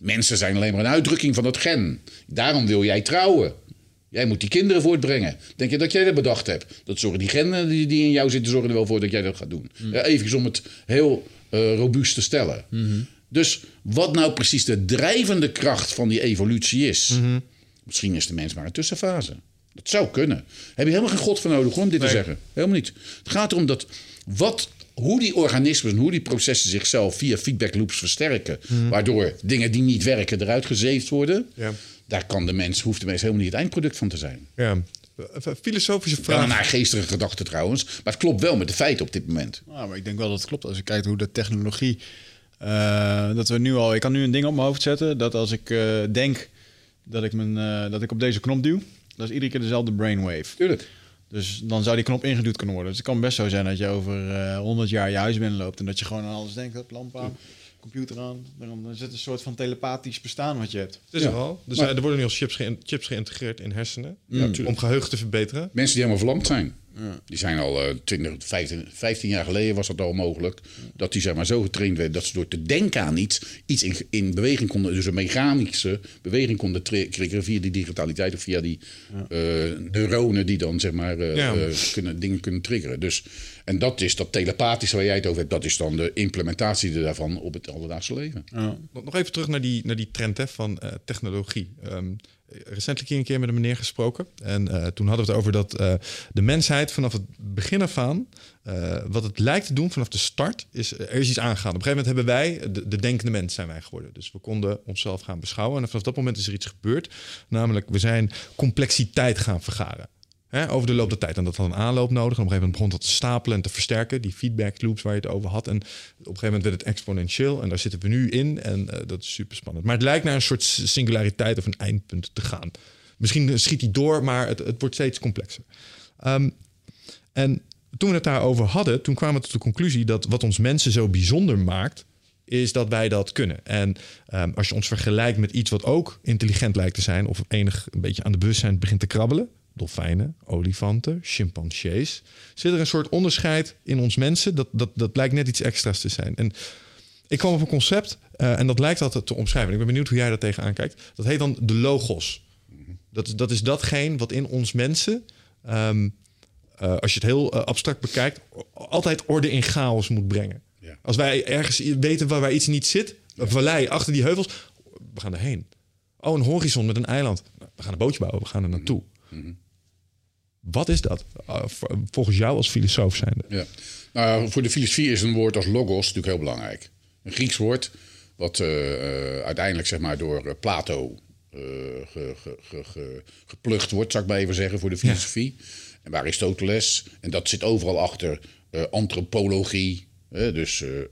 Mensen zijn alleen maar een uitdrukking van dat gen. Daarom wil jij trouwen. Jij moet die kinderen voortbrengen. Denk je dat jij dat bedacht hebt? Dat zorgen die genen die, die in jou zitten, zorgen er wel voor dat jij dat gaat doen. Ja, even om het heel eh, robuust te stellen. Dus wat nou precies de drijvende kracht van die evolutie is. Misschien is de mens maar een tussenfase. Dat zou kunnen. Heb je helemaal geen god voor nodig hoor, om dit te zeggen. Helemaal niet. Het gaat erom dat wat, hoe die organismen, hoe die processen zichzelf via feedback loops versterken. Waardoor dingen die niet werken eruit gezeefd worden. Ja. Daar kan de mens, hoeft de mens helemaal niet het eindproduct van te zijn. Ja. Eh, Filosofische Wel een vraag. naargeestige gedachte trouwens. Maar het klopt wel met de feiten op dit moment. Nou, maar ik denk wel dat het klopt. Als je kijkt hoe de technologie. Eh, dat we nu al. Ik kan nu een ding op mijn hoofd zetten. Dat als ik eh, denk dat ik, mijn, eh, dat ik op deze knop duw. Dat is iedere keer dezelfde brainwave. Tuurlijk. Dus dan zou die knop ingeduwd kunnen worden. Dus het kan best zo zijn dat je over eh 100 jaar je huis binnenloopt. En dat je gewoon aan alles denkt. Hup, lamp aan, computer aan. Dan het een soort van telepathisch bestaan wat je hebt. Het is Ja. er al. Dus Maar- er worden nu al chips, chips geïntegreerd in hersenen. tuurlijk. om geheugen te verbeteren. Mensen die helemaal verlamd zijn. Die zijn al eh 20, 15, 15 jaar geleden was dat al mogelijk. Dat die zeg maar zo getraind werden dat ze door te denken aan iets, iets in, in beweging konden, dus een mechanische beweging konden tri- triggeren via die digitaliteit of via die eh, neuronen die dan zeg maar eh, Ja. eh, kunnen, dingen kunnen triggeren. Dus, en dat is dat telepathische waar jij het over hebt, dat is dan de implementatie daarvan op het alledaagse leven. Nog nog even terug naar die, naar die trend hè, van eh, technologie. Ehm, recentelijk hier een keer met een meneer gesproken. En eh, toen hadden we het over dat eh, de mensheid vanaf het begin af aan... eh, wat het lijkt te doen vanaf de start, is er iets aangegaan. Op een gegeven moment hebben wij, de, de denkende mens zijn wij geworden. Dus we konden onszelf gaan beschouwen. En vanaf dat moment is er iets gebeurd. Namelijk, we zijn complexiteit gaan vergaren. Over de loop der tijd. En dat had een aanloop nodig. Op een gegeven moment begon dat te stapelen en te versterken. Die feedback loops waar je het over had. En op een gegeven moment werd het exponentieel. En daar zitten we nu in. En eh, dat is super spannend. Maar het lijkt naar een soort singulariteit of een eindpunt te gaan. Misschien schiet hij door, maar het, het wordt steeds complexer. Ehm, en toen we het daarover hadden, toen kwamen we tot de conclusie dat wat ons mensen zo bijzonder maakt, is dat wij dat kunnen. En ehm, als je ons vergelijkt met iets wat ook intelligent lijkt te zijn, of enig een beetje aan de bewustzijn begint te krabbelen, dolfijnen, olifanten, chimpansees, zit er een soort onderscheid in ons mensen. Dat, dat, dat lijkt net iets extra's te zijn. En ik kwam op een concept eh, en dat lijkt altijd te omschrijven. Ik ben benieuwd hoe jij daar tegenaan kijkt. Dat heet dan de logos. Dat, is- dat is datgene wat in ons mensen, ehm, eh, als je het heel eh, abstract bekijkt, altijd orde in chaos moet brengen. Ja. Als wij ergens weten waar, waar iets niet zit, een vallei achter die heuvels, we gaan erheen. Oh, een horizon met een eiland. We gaan een bootje bouwen, we gaan er naartoe. Wat is dat? Uh, v- volgens jou als filosoof zijnde. Ja. Nou, voor de filosofie is een woord als logos natuurlijk heel belangrijk. Een Grieks woord, wat eh, eh, uiteindelijk zeg maar, door eh, Plato eh, ge, ge, ge, ge- geplukt wordt, zou ik maar even zeggen, voor de filosofie. En bij Aristoteles, en dat zit overal achter, eh, antropologie, dus eh, eh,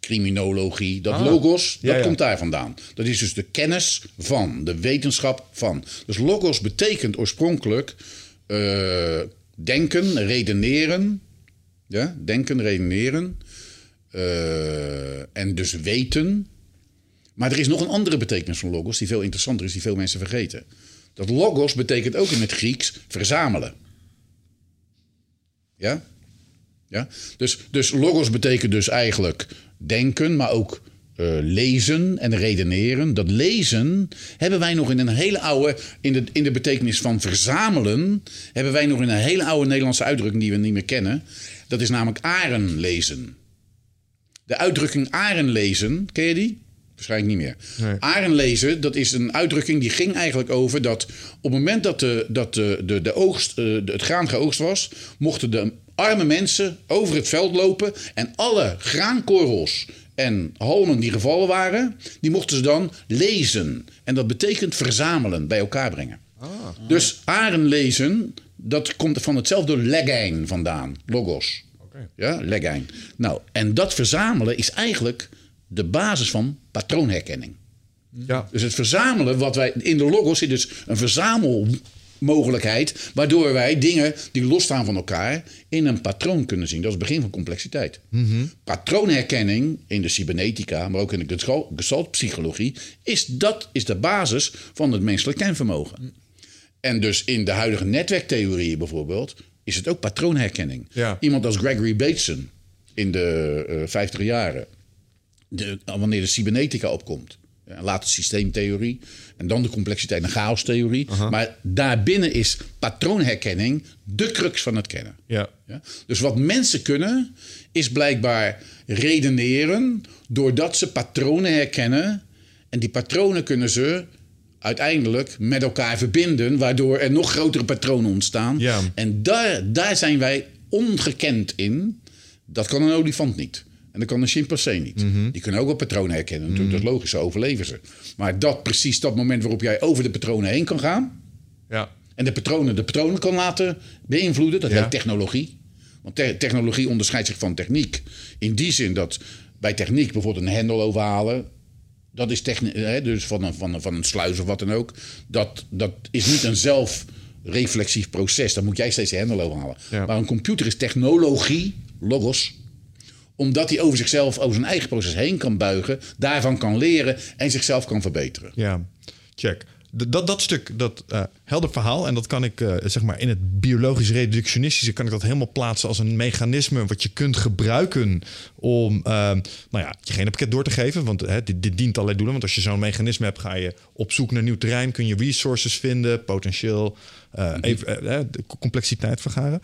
criminologie. Dat logos, dat ja. komt daar vandaan. Dat is dus de kennis van, de wetenschap van. Dus logos betekent oorspronkelijk eh, denken, redeneren. Ja, denken, redeneren. eh, en dus weten. Maar er is nog een andere betekenis van logos die veel interessanter is, die veel mensen vergeten. Dat logos betekent ook in het Grieks verzamelen. Ja? Ja? Dus, dus logos betekent dus eigenlijk denken, maar ook eh, lezen en redeneren. Dat lezen hebben wij nog in een hele oude, in de, in de betekenis van verzamelen, hebben wij nog in een hele oude Nederlandse uitdrukking die we niet meer kennen. Dat is namelijk aren lezen. De uitdrukking aren lezen, ken je die? Waarschijnlijk niet meer. Nee. Aren lezen, dat is een uitdrukking die ging eigenlijk over dat op het moment dat, de, dat de, de, de oogst, eh, de- het graan geoogst was, mochten de arme mensen over het veld lopen en alle graankorrels en halmen die gevallen waren, die mochten ze dan lezen. En dat betekent verzamelen, bij elkaar brengen. Dus aren lezen, dat komt van hetzelfde legijn vandaan, logos. Ja, legijn. Nou, en dat verzamelen is eigenlijk de basis van patroonherkenning. Ja. Dus het verzamelen, wat wij in de logos zit dus een verzamelmogelijkheid, waardoor wij dingen die losstaan van elkaar in een patroon kunnen zien. Dat is het begin van complexiteit. Patroonherkenning in de cybernetica, maar ook in de gestalt- gestaltpsychologie, is dat is de basis van het menselijk kenvermogen. En dus in de huidige netwerktheorieën bijvoorbeeld, is het ook patroonherkenning. Ja. Iemand als Gregory Bateson in de eh 50 jaren, de, wanneer de cybernetica opkomt. Ja, later systeemtheorie en dan de complexiteit en chaostheorie. Maar daarbinnen is patroonherkenning de crux van het kennen. Ja. Ja? Dus wat mensen kunnen, is blijkbaar redeneren doordat ze patronen herkennen. En die patronen kunnen ze uiteindelijk met elkaar verbinden, waardoor er nog grotere patronen ontstaan. Ja. En daar, daar zijn wij ongekend in. Dat kan een olifant niet. En dat kan een chimpansee niet. Die kunnen ook wel patronen herkennen. Natuurlijk, dat is logisch, zo overleven ze. Maar dat precies dat moment waarop jij over de patronen heen kan gaan. Ja. En de patronen, de patronen kan laten beïnvloeden. Dat Ja. heet technologie. Want te- technologie onderscheidt zich van techniek. In die zin dat bij techniek bijvoorbeeld een hendel overhalen. Dat is techniek, hè, dus van een, van, een, van een sluis of wat dan ook. Dat, dat is niet een zelfreflexief proces. Dan moet jij steeds de hendel overhalen. Ja. Maar een computer is technologie, logos omdat hij over zichzelf, over zijn eigen proces heen kan buigen, daarvan kan leren en zichzelf kan verbeteren. Ja, check. Dat, dat stuk, dat eh, helder verhaal, en dat kan ik eh, zeg maar in het biologisch reductionistische, kan ik dat helemaal plaatsen als een mechanisme wat je kunt gebruiken om eh, nou ja, je genenpakket door te geven. Want hè, dit, dit dient allerlei doelen. Want als je zo'n mechanisme hebt, ga je op zoek naar nieuw terrein, kun je resources vinden, potentieel, eh, even, eh, eh, de complexiteit vergaren.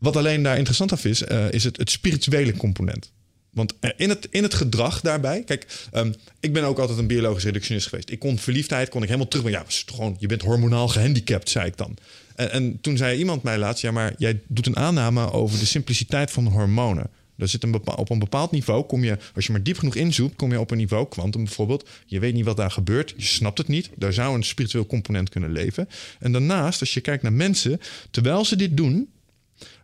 Wat alleen daar interessant af is, eh, is het, het spirituele component. Want eh, in het, in het gedrag daarbij, kijk, ehm, ik ben ook altijd een biologisch reductionist geweest. Ik kon verliefdheid, kon ik helemaal terug. Ja, was toch gewoon, je bent hormonaal gehandicapt, zei ik dan. En, en toen zei iemand mij laatst, ja, maar jij doet een aanname over de simpliciteit van hormonen. Er zit een bepaal, op een bepaald niveau, kom je, als je maar diep genoeg inzoomt, kom je op een niveau, kwantum bijvoorbeeld. Je weet niet wat daar gebeurt, je snapt het niet. Daar zou een spiritueel component kunnen leven. En daarnaast, als je kijkt naar mensen, terwijl ze dit doen,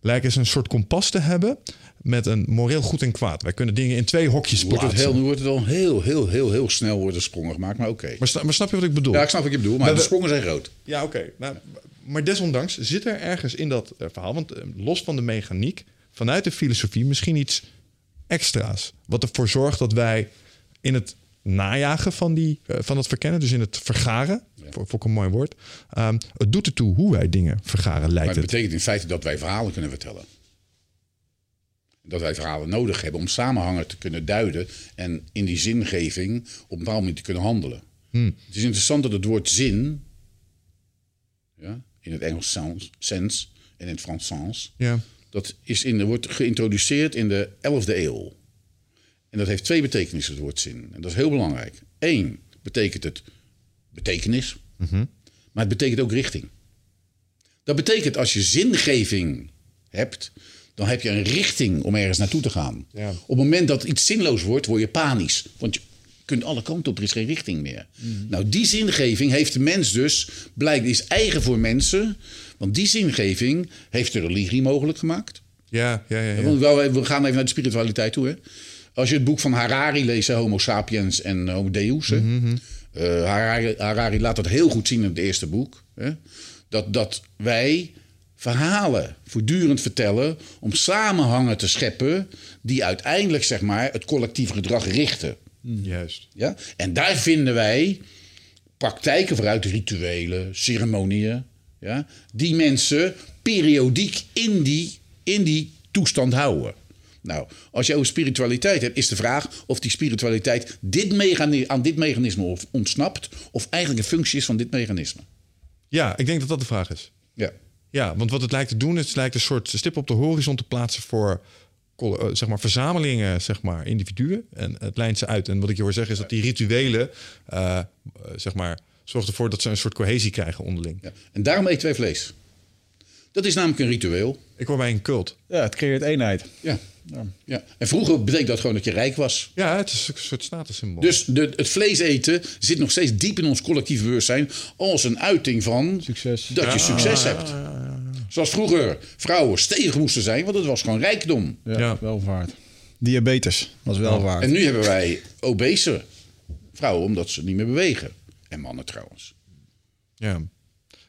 lijken ze een soort kompas te hebben met een moreel goed en kwaad. Wij kunnen dingen in twee hokjes Wordt het plaatsen. heel, nu wordt het al heel, heel, heel, heel snel worden sprongen gemaakt, maar oké. Maar, maar snap je wat ik bedoel? Ja, ik snap wat je bedoelt, maar Maar de sprongen zijn groot. Ja, oké. Nou, maar desondanks zit er ergens in dat eh, verhaal, want eh, los van de mechaniek, vanuit de filosofie misschien iets extra's. Wat ervoor zorgt dat wij in het najagen van, die, eh, van het verkennen, dus in het vergaren, voor, voor een mooi woord, ehm, het doet ertoe hoe wij dingen vergaren, Maar lijkt het het. betekent in feite dat wij verhalen kunnen vertellen. Dat wij verhalen nodig hebben om samenhangen te kunnen duiden en in die zingeving op een bepaald moment te kunnen handelen. Hmm. Het is interessant dat het woord zin, ja, in het Engels sounds, sense en in het Frans sens, Ja. dat is in, wordt geïntroduceerd in de 11e eeuw. En dat heeft twee betekenissen, het woord zin. En dat is heel belangrijk. Eén, betekent het betekenis. Maar het betekent ook richting. Dat betekent als je zingeving hebt, dan heb je een richting om ergens naartoe te gaan. Ja. Op het moment dat iets zinloos wordt, word je panisch. Want je kunt alle kanten op, er is geen richting meer. Nou, die zingeving heeft de mens dus, blijkt, is eigen voor mensen. Want die zingeving heeft de religie mogelijk gemaakt. Ja, ja, ja. ja. Want we gaan even naar de spiritualiteit toe. Hè? Als je het boek van Harari leest, Homo sapiens en Homo Deus. Hè? Eh, Harari, Harari laat dat heel goed zien in het eerste boek. Hè? Dat, dat wij verhalen voortdurend vertellen om samenhangen te scheppen die uiteindelijk zeg maar, het collectief gedrag richten. Juist. Ja? En daar vinden wij praktijken vooruit, rituelen, ceremonieën, ja? die mensen periodiek in die, in die toestand houden. Nou, als je over spiritualiteit hebt, is de vraag of die spiritualiteit dit aan dit mechanisme ontsnapt, of eigenlijk een functie is van dit mechanisme. Ja, ik denk dat dat de vraag is. Ja. Ja, want wat het lijkt te doen, is het lijkt een soort stip op de horizon te plaatsen voor eh, zeg maar, verzamelingen, zeg maar, individuen. En het lijnt ze uit. En wat ik je hoor zeggen is dat die rituelen, eh, zeg maar, zorgen ervoor dat ze een soort cohesie krijgen onderling. Ja. En daarom eten wij vlees. Dat is namelijk een ritueel. Ik hoor bij een cult. Ja, het creëert eenheid. Ja. Ja. En vroeger betekent dat gewoon dat je rijk was. Ja, het is een soort statussymbool. Dus de, het vlees eten zit nog steeds diep in ons collectief bewustzijn als een uiting van Succes. dat je succes hebt. Zoals vroeger vrouwen stevig moesten zijn, want het was gewoon rijkdom. Ja, Ja. welvaart. Diabetes was welvaart. En nu hebben wij obese vrouwen omdat ze niet meer bewegen. En mannen trouwens. Ja.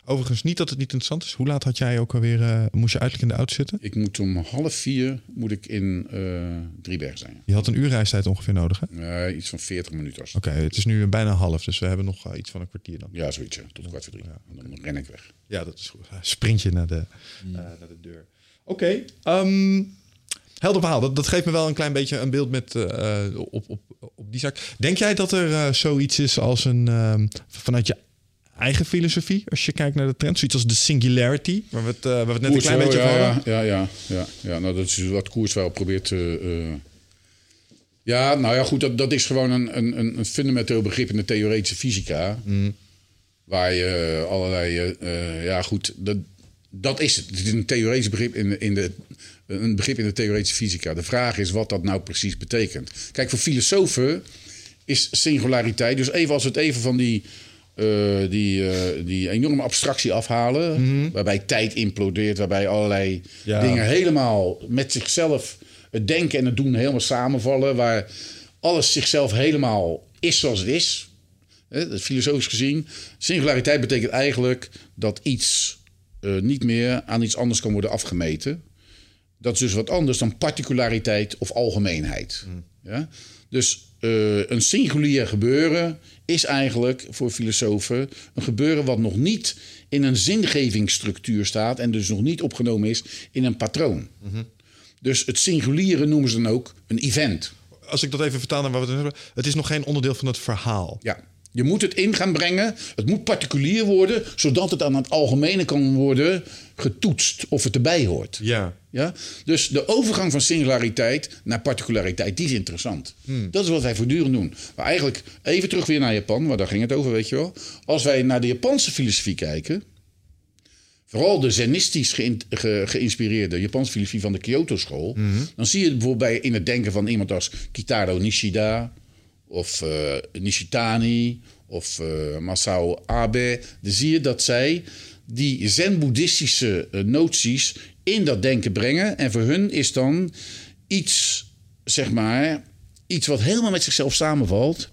Overigens, niet dat het niet interessant is. Hoe laat had jij ook alweer, eh, moest je uiterlijk in de auto zitten? Ik moet om half vier moet ik in eh Driebergen zijn. Je had een uur reistijd ongeveer nodig, hè? Iets van 40 minuten. Oké, het is nu bijna half, dus we hebben nog eh, iets van een kwartier dan. Ja, zoiets. Tot kwart voor drie. En dan ren ik weg. Ja, dat is goed. Sprint je naar de, eh, naar de deur. Oké. ehm, helder verhaal. Dat, dat geeft me wel een klein beetje een beeld met, op, op, op die zaak. Denk jij dat er zoiets is als een... ehm, vanuit je eigen filosofie, als je kijkt naar de trend? Zoiets als de singularity, waar we het, eh, waar we het net een klein beetje over ja, hadden? ja, ja, ja, ja. Nou, dat is wat Koers wel probeert te... eh, Ja, nou ja, goed, dat, dat is gewoon een, een, een fundamenteel begrip in de theoretische fysica. Mm. Waar je allerlei... eh, eh, ja, goed, dat, dat is het. Het is een theoretisch begrip in de, in de... Een begrip in de theoretische fysica. De vraag is wat dat nou precies betekent. Kijk, voor filosofen is singulariteit... Dus even als we het even van die... eh, die, eh, die enorme abstractie afhalen. Waarbij tijd implodeert, waarbij allerlei Ja. dingen helemaal met zichzelf het denken en het doen helemaal samenvallen. Waar alles zichzelf helemaal is zoals het is. Dat is filosofisch gezien. Singulariteit betekent eigenlijk dat iets eh, niet meer aan iets anders kan worden afgemeten. Dat is dus wat anders dan particulariteit of algemeenheid. Ja? Dus een singulier gebeuren is eigenlijk voor filosofen een gebeuren wat nog niet in een zingevingsstructuur staat en dus nog niet opgenomen is in een patroon. Dus het singuliere noemen ze dan ook een event. Als ik dat even vertaal naar wat we het hebben. Het is nog geen onderdeel van het verhaal. Ja. Je moet het in gaan brengen. Het moet particulier worden, zodat het aan het algemene kan worden getoetst of het erbij hoort. Ja. Ja? Dus de overgang van singulariteit naar particulariteit, die is interessant. Dat is wat wij voortdurend doen. Maar eigenlijk, even terug weer naar Japan, waar daar ging het over, weet je wel. Als wij naar de Japanse filosofie kijken, vooral de zenistisch geïn- ge- geïnspireerde Japanse filosofie van de Kyoto-school, dan zie je bijvoorbeeld bij in het denken van iemand als Kitaro Nishida of eh, Nishitani of eh, Masao Abe, dan zie je dat zij die zen-boeddhistische eh, noties in dat denken brengen. En voor hun is dan iets, zeg maar, iets wat helemaal met zichzelf samenvalt.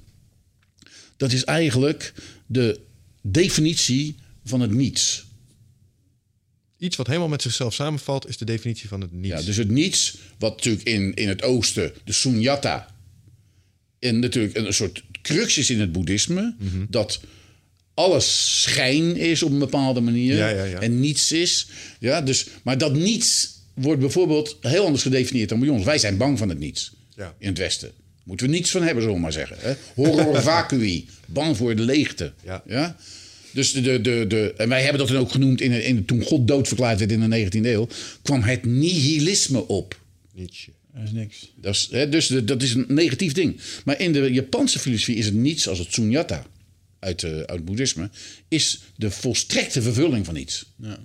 Dat is eigenlijk de definitie van het niets. Iets wat helemaal met zichzelf samenvalt, is de definitie van het niets. Ja, dus het niets, wat natuurlijk in, in het oosten de sunyata... en natuurlijk een soort crux is in het boeddhisme... Mhm. dat alles schijn is op een bepaalde manier Ja, ja, ja. en niets is. Ja, dus, maar dat niets wordt bijvoorbeeld heel anders gedefinieerd dan bij ons. Wij zijn bang van het niets Ja. in het Westen. Moeten we niets van hebben, zullen we maar zeggen. Hè? Horror <laughs> vacui, bang voor de leegte. Ja. Dus de, de, de, de, en wij hebben dat dan ook genoemd in, in, toen God dood verklaard werd in de 19e eeuw, kwam het nihilisme op. Nietzsche. Dat is niks. Dat is, hè, dus de- dat is een negatief ding. Maar in de Japanse filosofie is het niets als het sunyata uit, eh, uit het boeddhisme, is de volstrekte vervulling van iets. Ja.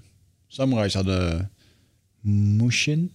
Samurais hadden Mushin.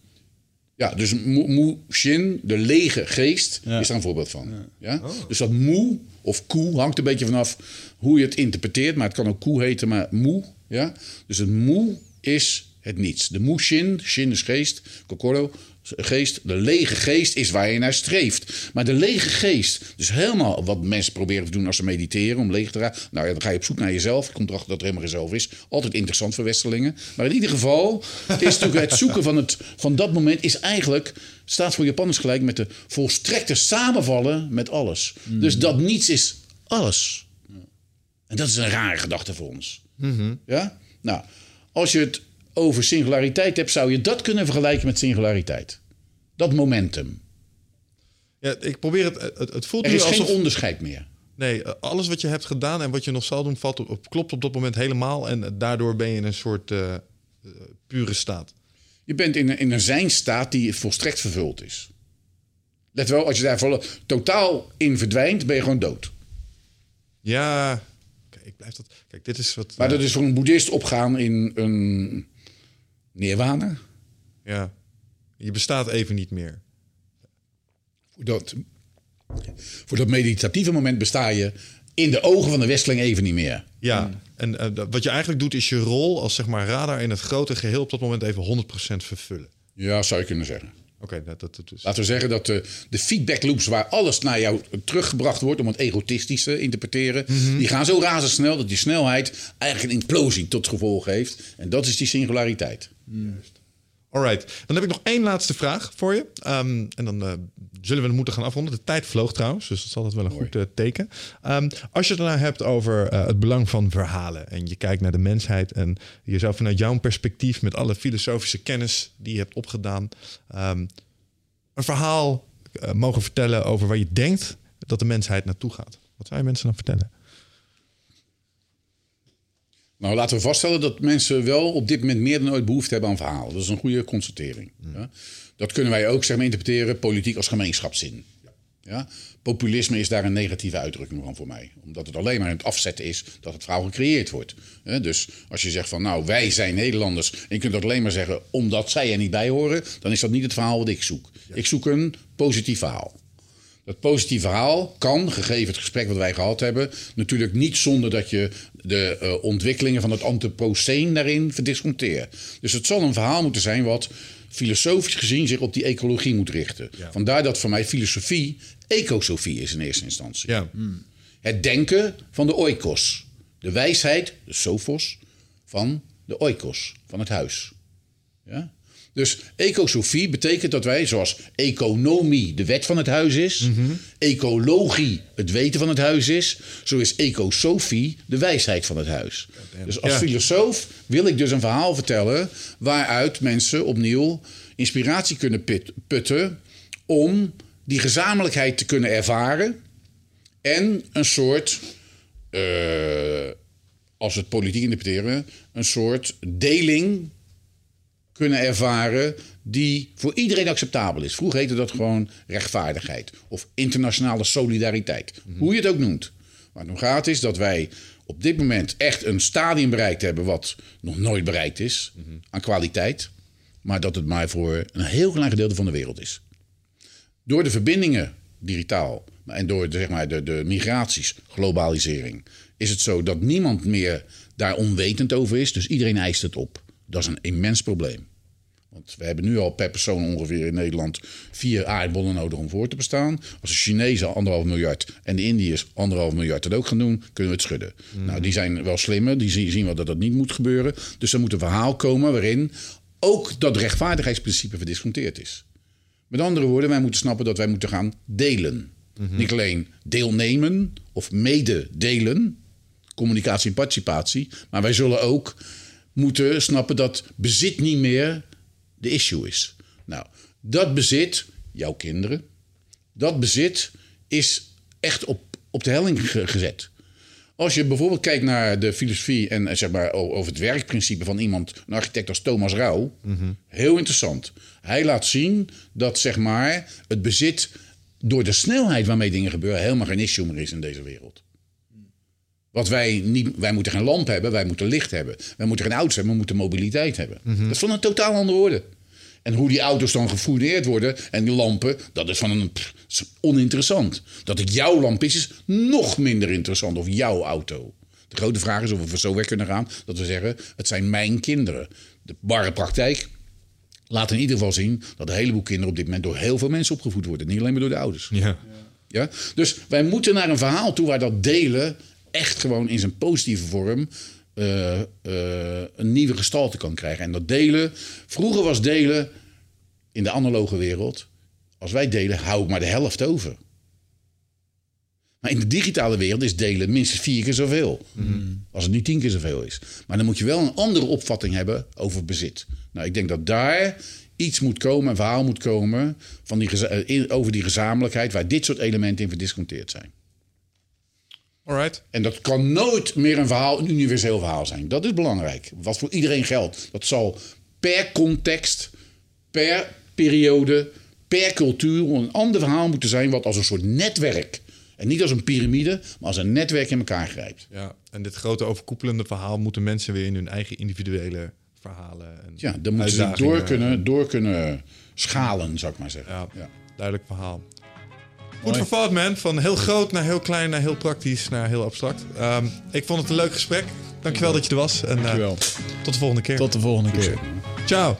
Ja, dus mu- Mushin, de lege geest, Ja. is daar een voorbeeld van. Ja. Dus dat mu of ku hangt een beetje vanaf hoe je het interpreteert. Maar het kan ook ku heten, maar mu. Ja. Dus het mu is het niets. De Mushin, shin is geest, kokoro, geest, de lege geest is waar je naar streeft. Maar de lege geest, dus helemaal wat mensen proberen te doen als ze mediteren om leeg te raken. Nou ja, dan ga je op zoek naar jezelf. Je komt erachter dat er helemaal geen zelf is. Altijd interessant voor Westerlingen. Maar in ieder geval is natuurlijk het zoeken van, het, van dat moment is eigenlijk staat voor Japanners gelijk met de volstrekte samenvallen met alles. Dus dat niets is alles. En dat is een rare gedachte voor ons. Ja? Nou, als je het over singulariteit hebt, zou je dat kunnen vergelijken met singulariteit. Dat momentum. Ja, ik probeer het. Het, het voelt Er nu is alsof. geen onderscheid meer. Nee, eh, alles wat je hebt gedaan en wat je nog zal doen, valt op, op- klopt op dat moment helemaal. En eh, daardoor ben je in een soort eh, pure staat. Je bent in een, in een zijnstaat die volstrekt vervuld is. Let wel, als je daar volle- totaal in verdwijnt, ben je gewoon dood. Ja, kijk, ik blijf dat. Kijk, dit is wat. Maar dat is voor een boeddhist opgaan in een nirvana. Ja, je bestaat even niet meer. Voor dat, voor dat meditatieve moment besta je in de ogen van de westeling even niet meer. Ja, en eh, wat je eigenlijk doet, is je rol als zeg maar radar in het grote geheel op dat moment even 100% vervullen. Ja, zou je kunnen zeggen. Oké, dat, dat. Laten we zeggen dat de, de feedback loops waar alles naar jou teruggebracht wordt om het egotistisch te interpreteren, die gaan zo razendsnel dat die snelheid eigenlijk een implosie tot gevolg heeft. En dat is die singulariteit. Alright, dan heb ik nog één laatste vraag voor je. Ehm, en dan eh, zullen we het moeten gaan afronden. De tijd vloog trouwens, dus dat is altijd wel een goed eh, teken. Ehm, als je het nou hebt over eh, het belang van verhalen... en je kijkt naar de mensheid... en je zou vanuit jouw perspectief... met alle filosofische kennis die je hebt opgedaan... ehm, een verhaal mogen vertellen over waar je denkt... dat de mensheid naartoe gaat. Wat zou je mensen dan vertellen? Nou, laten we vaststellen dat mensen wel op dit moment meer dan ooit behoefte hebben aan verhalen. Dat is een goede constatering. Ja. Dat kunnen wij ook zeg maar, interpreteren, politiek als gemeenschapszin. Ja? Populisme is daar een negatieve uitdrukking van voor mij. Omdat het alleen maar in het afzetten is dat het verhaal gecreëerd wordt. Dus als je zegt van nou wij zijn Nederlanders en je kunt dat alleen maar zeggen omdat zij er niet bij horen, dan is dat niet het verhaal wat ik zoek. Ik zoek een positief verhaal. Dat positieve verhaal kan, gegeven het gesprek wat wij gehad hebben, natuurlijk niet zonder dat je de eh, ontwikkelingen van het antropoceen daarin verdisconteert. Dus het zal een verhaal moeten zijn wat filosofisch gezien zich op die ecologie moet richten. Vandaar dat voor mij filosofie ecosofie is in eerste instantie. Ja, Het denken van de oikos. De wijsheid, de sophos, van de oikos, van het huis. Ja? Dus ecosofie betekent dat wij, zoals economie de wet van het huis is, ecologie het weten van het huis is, zo is ecosofie de wijsheid van het huis. Dus als Ja. filosoof wil ik dus een verhaal vertellen waaruit mensen opnieuw inspiratie kunnen putten om die gezamenlijkheid te kunnen ervaren en een soort, eh, als we het politiek interpreteren, een soort deling kunnen ervaren die voor iedereen acceptabel is. Vroeger heette dat gewoon rechtvaardigheid of internationale solidariteit. Hoe je het ook noemt. Waar het om gaat is dat wij op dit moment echt een stadium bereikt hebben wat nog nooit bereikt is aan kwaliteit. Maar dat het maar voor een heel klein gedeelte van de wereld is. Door de verbindingen digitaal en door de, zeg maar, de, de migraties, globalisering, is het zo dat niemand meer daar onwetend over is. Dus iedereen eist het op. Dat is een immens probleem. Want we hebben nu al per persoon ongeveer in Nederland vier aardbollen nodig om voor te bestaan. Als de Chinezen anderhalf miljard en de Indiërs anderhalf miljard dat ook gaan doen, kunnen we het schudden. Nou, die zijn wel slimmer, die zien, wel dat dat niet moet gebeuren. Dus er moet een verhaal komen waarin ook dat rechtvaardigheidsprincipe verdisconteerd is. Met andere woorden, wij moeten snappen dat wij moeten gaan delen. Niet alleen deelnemen of mededelen, communicatie en participatie, maar wij zullen ook moeten snappen dat bezit niet meer de issue is. Nou, dat bezit, jouw kinderen, dat bezit is echt op, op de helling ge- gezet. Als je bijvoorbeeld kijkt naar de filosofie en eh, zeg maar over het werkprincipe van iemand, een architect als Thomas Rauw, heel interessant. Hij laat zien dat zeg maar het bezit door de snelheid waarmee dingen gebeuren helemaal geen issue meer is in deze wereld. Wat wij niet, wij moeten geen lamp hebben, wij moeten licht hebben. Wij moeten geen auto's hebben, we moeten mobiliteit hebben. Dat is van een totaal andere orde. En hoe die auto's dan gefourneerd worden en die lampen, dat is van een pff, oninteressant. Dat het jouw lamp is, is nog minder interessant. Of jouw auto. De grote vraag is of we zo weg kunnen gaan dat we zeggen: het zijn mijn kinderen. De barre praktijk laat in ieder geval zien dat een heleboel kinderen op dit moment door heel veel mensen opgevoed worden. Niet alleen maar door de ouders. Ja. Ja? Dus wij moeten naar een verhaal toe waar dat delen echt gewoon in zijn positieve vorm eh, eh, een nieuwe gestalte kan krijgen. En dat delen, vroeger was delen in de analoge wereld, als wij delen, hou ik maar de helft over. Maar in de digitale wereld is delen minstens vier keer zoveel. Als het nu tien keer zoveel is. Maar dan moet je wel een andere opvatting hebben over bezit. Nou, ik denk dat daar iets moet komen, een verhaal moet komen van die, over die gezamenlijkheid, waar dit soort elementen in verdisconteerd zijn. Alright. En dat kan nooit meer een verhaal, een universeel verhaal zijn. Dat is belangrijk. Wat voor iedereen geldt. Dat zal per context, per periode, per cultuur een ander verhaal moeten zijn, wat als een soort netwerk. En niet als een piramide, maar als een netwerk in elkaar grijpt. Ja, en dit grote overkoepelende verhaal moeten mensen weer in hun eigen individuele verhalen. En Ja, dan moeten ze door kunnen, door kunnen schalen, zou ik maar zeggen. Ja, Ja. duidelijk verhaal. Goed vervat, man. Van heel groot naar heel klein, naar heel praktisch, naar heel abstract. Ehm, ik vond het een leuk gesprek. Dankjewel dat je er was. En eh, Dankjewel. tot de volgende keer. Tot de volgende keer. Ciao.